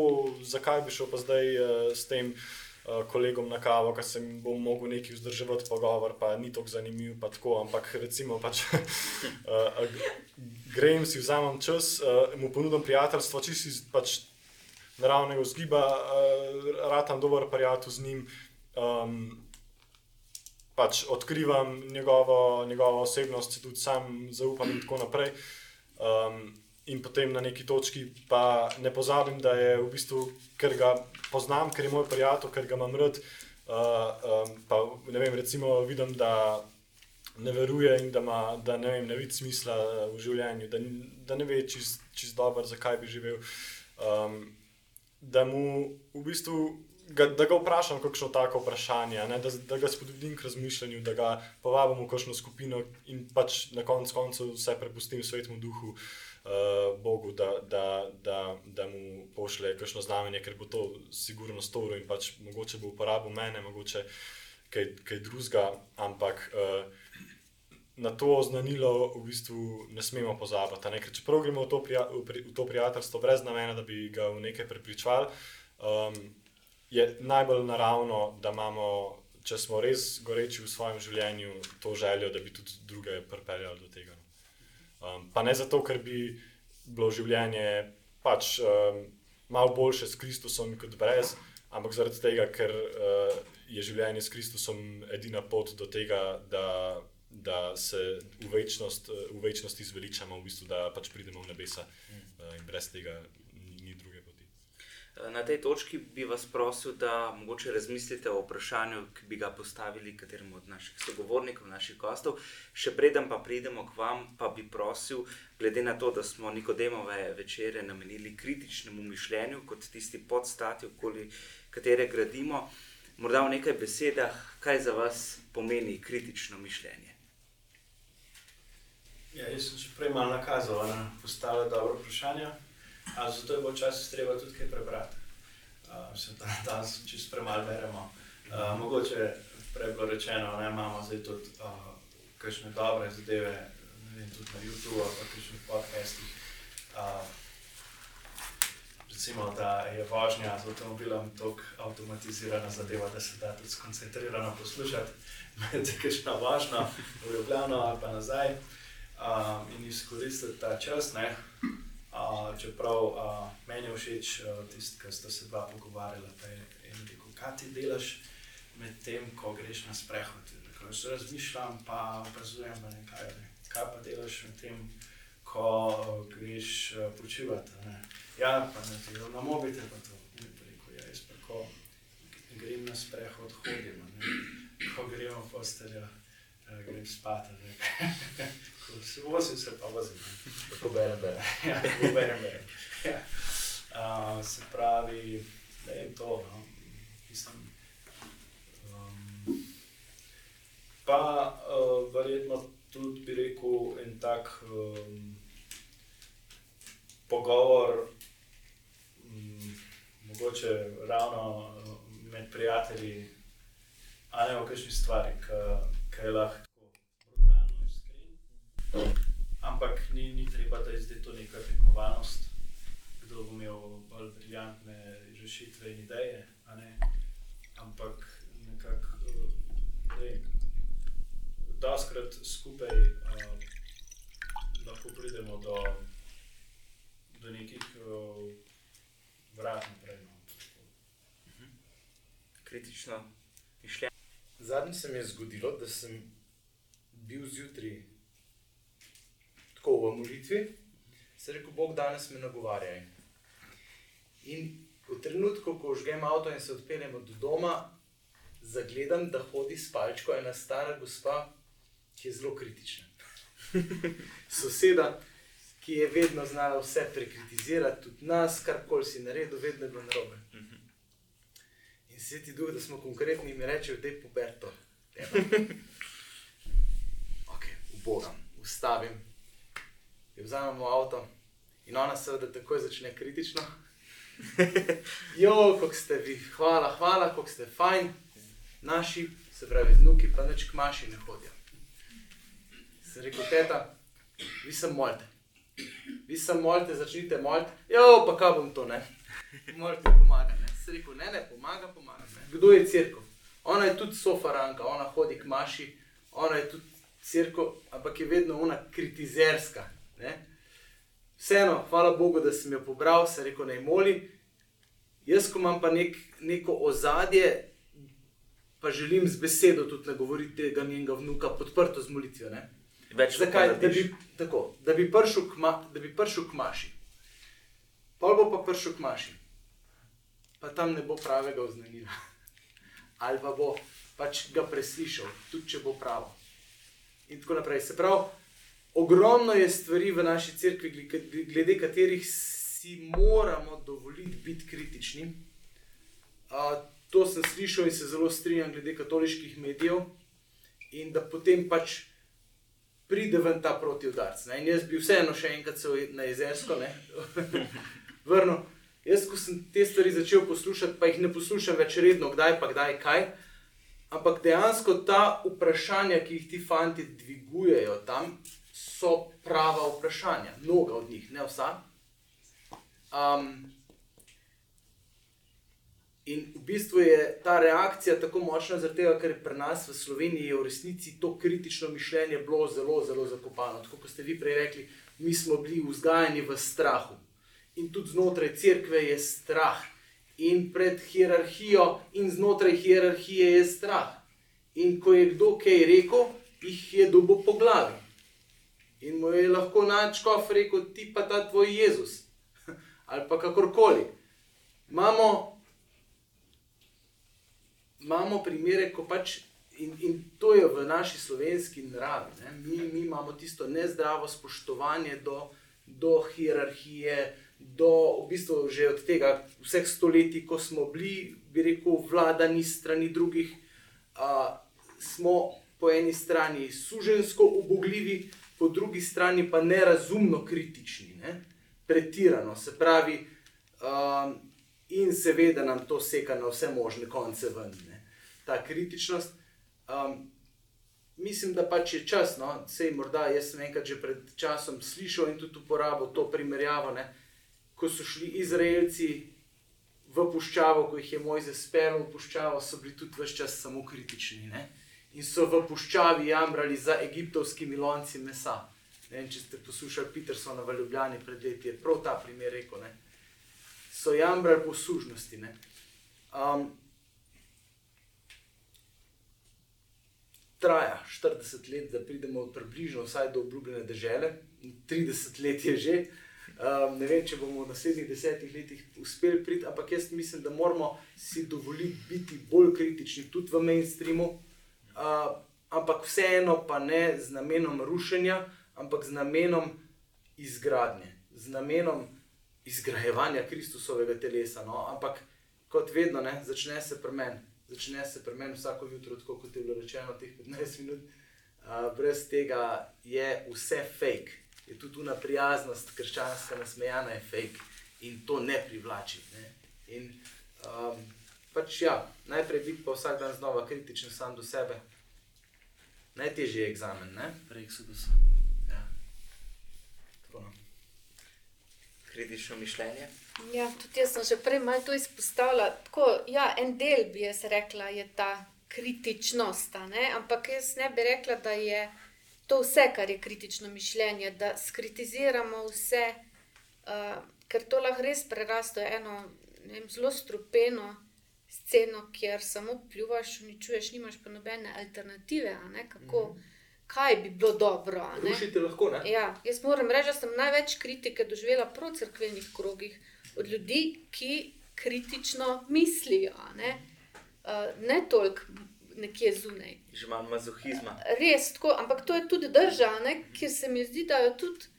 zakaj bi šel pa zdaj uh, s tem. Uh, kolegom na kavo, ki sem bom mogel nekaj vzdrževati, pogovor, pa ni tako zanimiv. Pa tako, ampak recimo, pač, uh, grem si, vzamem čas, uh, mu ponudim prijateljstvo, čisto iz pač, naravnega vzgiba, uh, ratam dober prijatelj z njim, um, pač odkrivam njegovo, njegovo osebnost, tudi sam zaupam in tako naprej. Um, in potem na neki točki pa ne pozabim, da je v bistvu, ker ga poznam, ker je moj prijatelj, ker ga imam rad. Uh, um, pa ne vem, recimo vidim, da ne veruje in da, ima, da ne, vem, ne vidi smisla v življenju, da, da ne ve čist, čist dobro, zakaj bi živel. Um, da mu v bistvu ga, da ga vprašam, kakšno tako vprašanje, ne, da, da ga spodbudim k razmišljanju, da ga povabim v kakšno skupino in pač na koncu vse prepustim svetmu duhu, uh, Bogu, da, da, da, da mu pošle kakšno znamenje, ker bo to sigurno storil in pač mogoče bo uporabil mene, mogoče kaj, kaj drugega, ampak. Uh, Na to oznanilo v bistvu ne smemo pozabiti. Ne? Čeprav gremo v to, prija, v, pri, v to prijateljstvo brez namena, da bi ga v nekaj prepričvali, um, je najbolj naravno, da imamo, če smo res goreči v svojem življenju, to željo, da bi tudi druge pripeljali do tega. Um, pa ne zato, ker bi bilo življenje pač um, malo boljše s Kristusom kot brez, ampak zaradi tega, ker uh, je življenje s Kristusom edina pot do tega, da, da se v, večnost, v večnosti zveličamo, v bistvu, da pač pridemo v nebesa uh, in brez tega Na tej točki bi vas prosil, da mogoče razmislite o vprašanju, ki bi ga postavili kateremu od naših sogovornikov, naših gostov. Še preden pa pridemo k vam, pa bi prosil, glede na to, da smo Nikodemove večere namenili kritičnemu mišljenju, kot tisti podstati, okoli katere gradimo, morda v nekaj besedah, kaj za vas pomeni kritično mišljenje. Ja, jaz sem že prej malo nakazal na postavljanje dobro vprašanja. Ali zato je včasih treba tudi kaj prebrati. Uh, se tam danes čisto premalo beremo. Uh, mogoče prej bilo rečeno, da imamo zdaj tudi uh, kakšne dobre zadeve, vem, tudi na YouTubu ali pa kakšnih podcastih. Uh, recimo, da je vožnja z avtomobilom tako avtomatizirana zadeva, da se da tudi skoncentrirano poslušati med kakšno vožnjo v Ljubljano ali pa nazaj um, in izkoristiti ta čas. Ne? Uh, čeprav uh, meni je všeč uh, tisto, kar ste se dva pogovarjali, da je eno rekel, kaj ti delaš med tem, ko greš na sprehod. Ko se razmišljam, pa opazujem, da nekaj ne. Kaj pa delaš med tem, ko greš uh, počivati. Ne? Ja, pa ne ti na mobitel, pa to ne preko. Ja, jaz pa ko grem na sprehod, hodim, ne? ko gremo uh, grem spat. Se vozim, se pa vozim. Tako berem, berem. ja, tako berem, berem. Ja. Uh, se pravi, da je to. No. Mislim, um, pa uh, verjetno tudi bi rekel en tak um, pogovor, um, mogoče ravno uh, med prijatelji, a ne o kakšni stvari, ki je lahko brutalno iskren. Ampak ni, ni treba, da je zdaj to neka tekmovanost, kdo bo imel bolj briljantne rešitve in ideje. ne. Ampak nekako, ne vem, doskrat skupaj uh, lahko pridemo do, do nekih uh, vrat naprej. No. Kritično mišljenje. Zadnjič se mi je zgodilo, da sem bil zjutraj tako v molitvi, se je rekel, Bog danes me nagovarja. In v trenutku, ko žgem avto in se odpeljem od doma, zagledam, da hodi s palčko ena stara gospa, ki je zelo kritična. Soseda, ki je vedno znala vse prekritizirati, tudi nas, karkoli si naredil, vedno je bilo narobe. In sveti duh, da smo konkretni, mi reče, da je poberto. Ok, ubogam, ustavim, jo vzamemo avto in ona seveda takoj začne kritično. Jo, kako ste vi, hvala, hvala, kako ste fajn, naši, se pravi, vnuki pa nič k maši ne hodijo. Sem rekel, teta, vi sem molite. Vi sem molite, začnite moliti. Jo, pa kaj bom to, ne? Molite pomaga, ne? Sem rekel, ne, ne, pomaga, pomaga. Ne? Kdo je crkva? Ona je tudi sofaranka, ona hodi k maši, ona je tudi crkva, ampak je vedno ona kritizerska. Ne? Vseeno, hvala Bogu, da sem jo pobral, se rekel, naj moli. Jaz, ko imam pa nek, neko ozadje, pa želim z besedo tudi nagovoriti tega njenega vnuka, podprto z molitvijo. Ne? Več Zakaj? Da bi, tako, da bi prišel k, ma, da bi prišel k maši. Pol bo pa prišel k maši, pa tam ne bo pravega oznanila. Ali pa bo pač ga preslišal, tudi če bo pravo. In tako naprej. Se pravi, ogromno je stvari v naši cerkvi, glede- katerih si moramo dovoliti biti kritični. A, to sem slišal in se zelo strinjam glede katoliških medijev, in da potem pač pride ven ta protivdarc. ne. In jaz bi vseeno še enkrat se na jezersko vrnil. Jaz, ko sem te stvari začel poslušati, pa jih ne poslušam več redno, kdaj pa kdaj kaj. Ampak dejansko ta vprašanja, ki jih ti fanti dvigujejo tam, so prava vprašanja. Mnoga od njih, ne vsa. Um, In v bistvu je ta reakcija tako močna, tega, ker pri nas v Sloveniji je v resnici to kritično mišljenje bilo zelo, zelo zakopano. Tako kot ste vi prej rekli, mi smo bili vzgajani v strahu. In tudi znotraj cerkve je strah, in pred hierarhijo, in znotraj hierarhije je strah. In ko je kdo kaj rekel, jih je dobo po glavi. In mu je lahko načkov rekel, ti pa ta tvoj Jezus. Ali pa kakorkoli. Imamo imamo primere, ko pač, in, in to je v naši slovenski naravi, mi, mi imamo tisto nezdravo spoštovanje do, do hierarhije, do v bistvu že od tega vseh stoletij, ko smo bili, bi rekel, vladani strani drugih, a, smo po eni strani sužensko ubogljivi, po drugi strani pa nerazumno kritični, ne? pretirano, se pravi. Um, in seveda nam to seka na vse možne konce ven, ne? ta kritičnost. Um, mislim, da pač je čas, no, sej morda jaz sem enkrat že pred časom slišal in tudi uporabil to primerjavo, ne? Ko so šli Izraelci v puščavo, ko jih je Mojze speljal v puščavo, so bili tudi vse čas samo kritični. Ne? In so v puščavi jamrali za egiptovskimi lonci mesa. Ne vem, če ste poslušali Petersona v Ljubljani pred leti, je prav ta primer rekel. Ne? so jamrali po služnosti. ne. Um, traja 40 let, da pridemo približno vsaj do obljubljene države, 30 let je že. Um, ne vem, če bomo v naslednjih desetih letih uspeli priti, ampak jaz mislim, da moramo si dovoliti biti bolj kritični tudi v mainstreamu, uh, ampak vseeno pa ne z namenom rušenja, ampak z namenom izgradnje, z namenom izgrajevanja Kristusovega telesa. No? Ampak kot vedno, ne, začne se pri meni, začne se pri meni vsako jutro, tako kot je bilo rečeno, teh 15 minut. Uh, brez tega je vse fake. Je tudi tu prijaznost, krščanska nasmejana je fake in to ne privlači. Ne? In, um, pač ja, najprej biti pa vsak dan znova kritičen sam do sebe. Najtežji je egzamen, ne? Prej so to Ja. Tako, no. kritično mišljenje. Ja, tudi jaz sem že prej malo to izpostavila. Tako, ja, en del bi jaz rekla, je ta kritičnost, a ne? ampak jaz ne bi rekla, da je to vse, kar je kritično mišljenje, da skritiziramo vse, ker to lahko res preraste v eno vem, zelo strupeno sceno, kjer samo pljuvaš, uničuješ, nimaš pa nobene alternative, a ne? kako, kaj bi bilo dobro. Rušite lahko, ne? Ja, jaz moram reči, da sem največ kritike doživela v crkvenih krogih od ljudi, ki kritično mislijo, ne, uh, ne toliko nekje zunaj. Že imam mazohizma. Res tako, ampak to je tudi država, ker se mi zdi, da jo tudi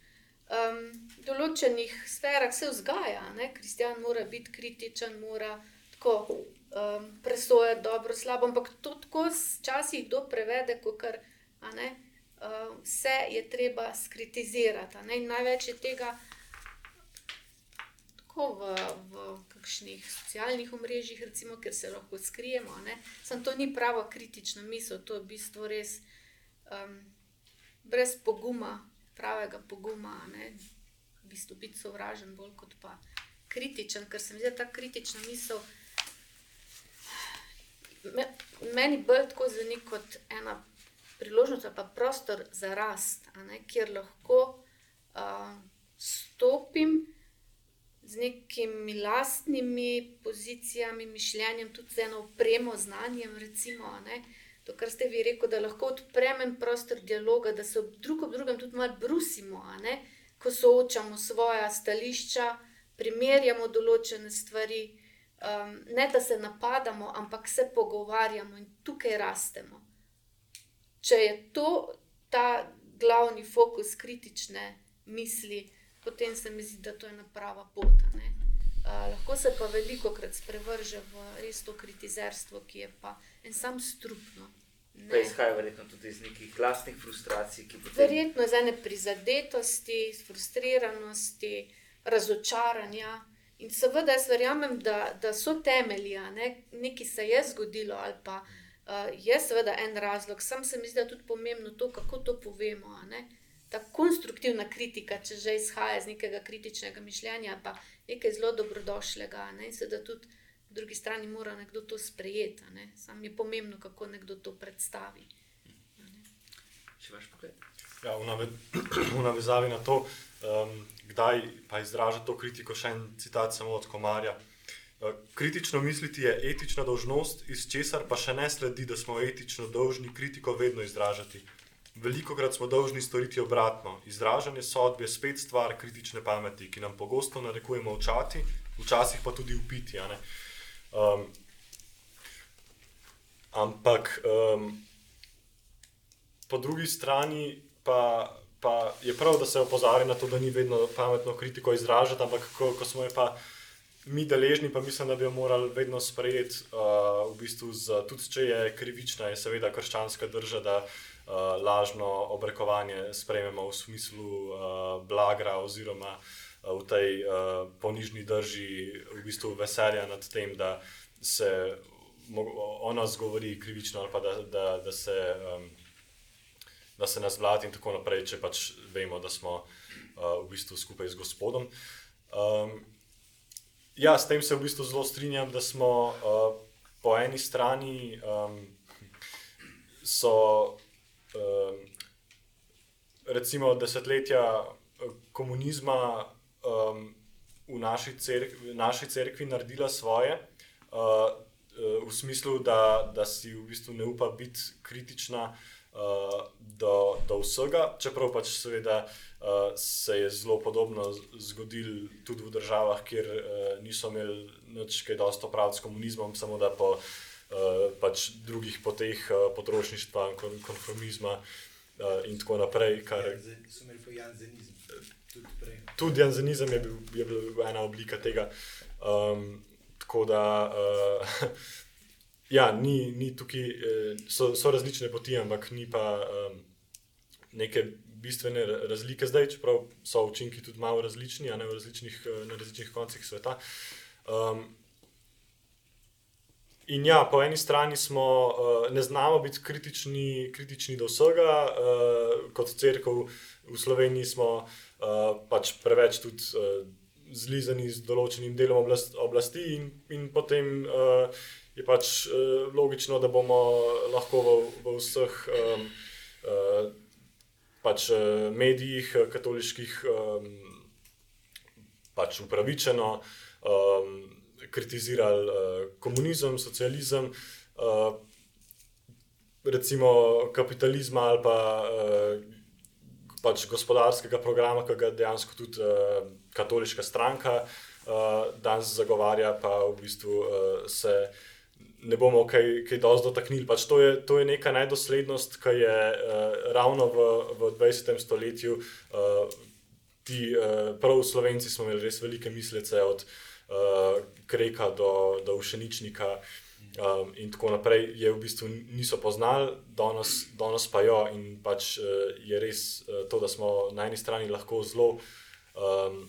um, v določenih sferah se vzgaja. Ne? Kristjan mora biti kritičen, mora tako um, presojati dobro, slabo, ampak to tako včasih kdo prevede, kot kar uh, vse je treba skritizirati. ne. In največ je tega tako v, v kakšnih socialnih omrežjih, recimo, ker se lahko skrijemo. ne. Samo to ni prava kritična misel, to je v bistvu res um, brez poguma, pravega poguma. Ne? V bistvu biti sovražen, bolj kot pa kritičen, ker se mi zdi, ta kritična misel. Me, meni bolj tako zveni kot ena priložnost ali pa prostor za rast, ne, kjer lahko uh, stopim z nekimi lastnimi pozicijami, mišljenjem, tudi z eno opremo, znanjem. Recimo, ne, to, kar ste vi rekel, da lahko odprem en prostor dialoga, da se drug ob drugem tudi malo brusimo, ko soočamo svoja stališča, primerjamo določene stvari. Um, ne da se napadamo, ampak se pogovarjamo in tukaj rastemo. Če je to ta glavni fokus kritične misli, potem se mi zdi, da to je ena prava pot. ne. Uh, lahko se pa veliko krat sprevrže v res to kritizerstvo, ki je pa en sam strupno. Pa izhaja verjetno tudi iz nekih lastnih frustracij, potem Verjetno iz ene prizadetosti, frustriranosti, razočaranja. In seveda jaz verjamem, da, da so temelji, ne? nekaj se je zgodilo, ali pa uh, je seveda en razlog. Sam se mi zdi, da je tudi pomembno to, kako to povemo. ne. Ta konstruktivna kritika, če že izhaja iz nekega kritičnega mišljenja, pa nekaj zelo dobrodošlega. a ne. In seveda tudi po drugi strani mora nekdo to sprejeti. a ne. Sam je pomembno, kako nekdo to predstavi. Če vaš pogled. Ja, v, nave, v navezavi na to, um, kdaj pa izraža to kritiko, še en citat samo od Komarja. Uh, Kritično misliti je etična dolžnost, iz česar pa še ne sledi, da smo etično dolžni kritiko vedno izražati. Veliko krat smo dolžni storiti obratno. Izražanje sodbe je spet stvar kritične pameti, ki nam pogosto narekuje molčati, včasih pa tudi upiti. Um, ampak um, po drugi strani pa, pa je prav, da se opozarja na to, da ni vedno pametno kritiko izražati, ampak ko, ko smo jo pa mi deležni, pa mislim, da bi jo morali vedno sprejeti, uh, v bistvu z, tudi če je krivična, je seveda krščanska drža, da uh, lažno obrekovanje sprejmemo v smislu uh, blagra oziroma uh, v tej uh, ponižni drži v bistvu veselja nad tem, da se o nas govori krivično ali pa da, da, da se. Um, da se nas vladi in tako naprej, če pač vemo, da smo uh, v bistvu skupaj z Gospodom. Um, ja, s tem se v bistvu zelo strinjam, da smo uh, po eni strani um, so um, recimo desetletja eh, komunizma um, v naši cerkvi, naši cerkvi naredila svoje. Uh, v smislu, da, da si v bistvu ne upa biti kritična uh, do, do vsega, čeprav pač seveda uh, se je zelo podobno zgodilo tudi v državah, kjer uh, niso imeli nič kaj dosto praviti s komunizmom, samo da po uh, pač drugih poteh uh, potrošništva, kon, konformizma uh, in tako naprej. Kar, Janze- So imeli pa janzenizem, tudi tudi janzenizem je bil, je bil ena oblika tega. Um, tako da, uh, ja, ni, ni tukaj, eh, so, so različne poti, ampak ni pa, um, neke bistvene razlike zdaj, čeprav so učinki tudi malo različni, ne, različnih, na različnih koncih sveta. Um, In ja, po eni strani smo, uh, ne znamo biti kritični, kritični do vsega, uh, kot crkva v Sloveniji smo uh, pač preveč tudi uh, zlizani z določenim delom oblast, oblasti, in, in potem uh, je pač uh, logično, da bomo lahko v, v vseh um, uh, pač, uh, medijih, katoliških, um, pač upravičeno. Um, kritizirali uh, komunizem, socializem, uh, recimo kapitalizma ali pa, uh, pač gospodarskega programa, ki ga dejansko tudi uh, katoliška stranka uh, danes zagovarja, pa v bistvu uh, se. Ne bomo kaj, kaj dosti dotaknili. Pač to, to je neka najdoslednost, ki je uh, ravno v, v 20. stoletju. Uh, ti, uh, prav Slovenci smo imeli res velike mislece od uh, uh, Kreka do, do Ušeničnika um, in tako naprej, je v bistvu niso poznali, danes, danes pa jo. In pač uh, je res uh, to, da smo na eni strani lahko zelo. Um,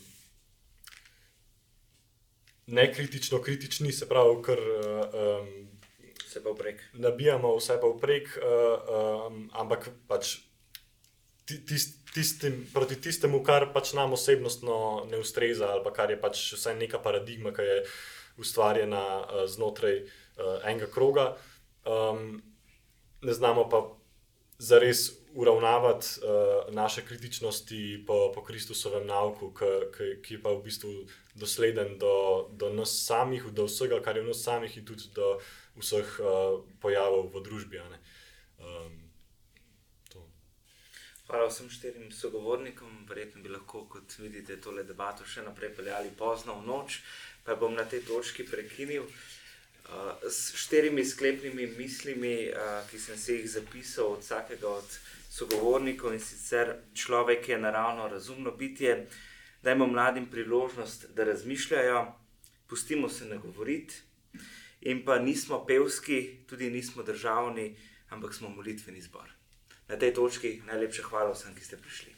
Nekritično, kritični, se pravi, ker um, se pa vprek. Nabijamo vse pa vprek, uh, um, ampak pač tist, tistim, proti tistemu, kar pač nam osebnostno ne ustreza, ali kar je pač vsaj neka paradigma, ki je ustvarjena uh, znotraj uh, enega kroga. Um, ne znamo pa zares uravnavati uh, naše kritičnosti po, po Kristusovem nauku, ki, ki, ki je pa v bistvu dosleden do, do nas samih, do vsega, kar je v nas samih, in tudi do vseh uh, pojavov v družbi. Um, Hvala vsem štirim sogovornikom. Verjetno bi lahko, kot vidite, tole debato še naprej peljali pozno v noč, pa bom na tej točki prekinil uh, s štirimi sklepnimi mislimi, uh, ki sem si jih zapisal od vsakega od sogovornikov in sicer človek je naravno razumno bitje. Dajmo mladim priložnost, da razmišljajo, pustimo se ne govoriti, in pa nismo pevski, tudi nismo državni, ampak smo molitveni zbor na tej točki najlepša hvala vsem, ki ste prišli.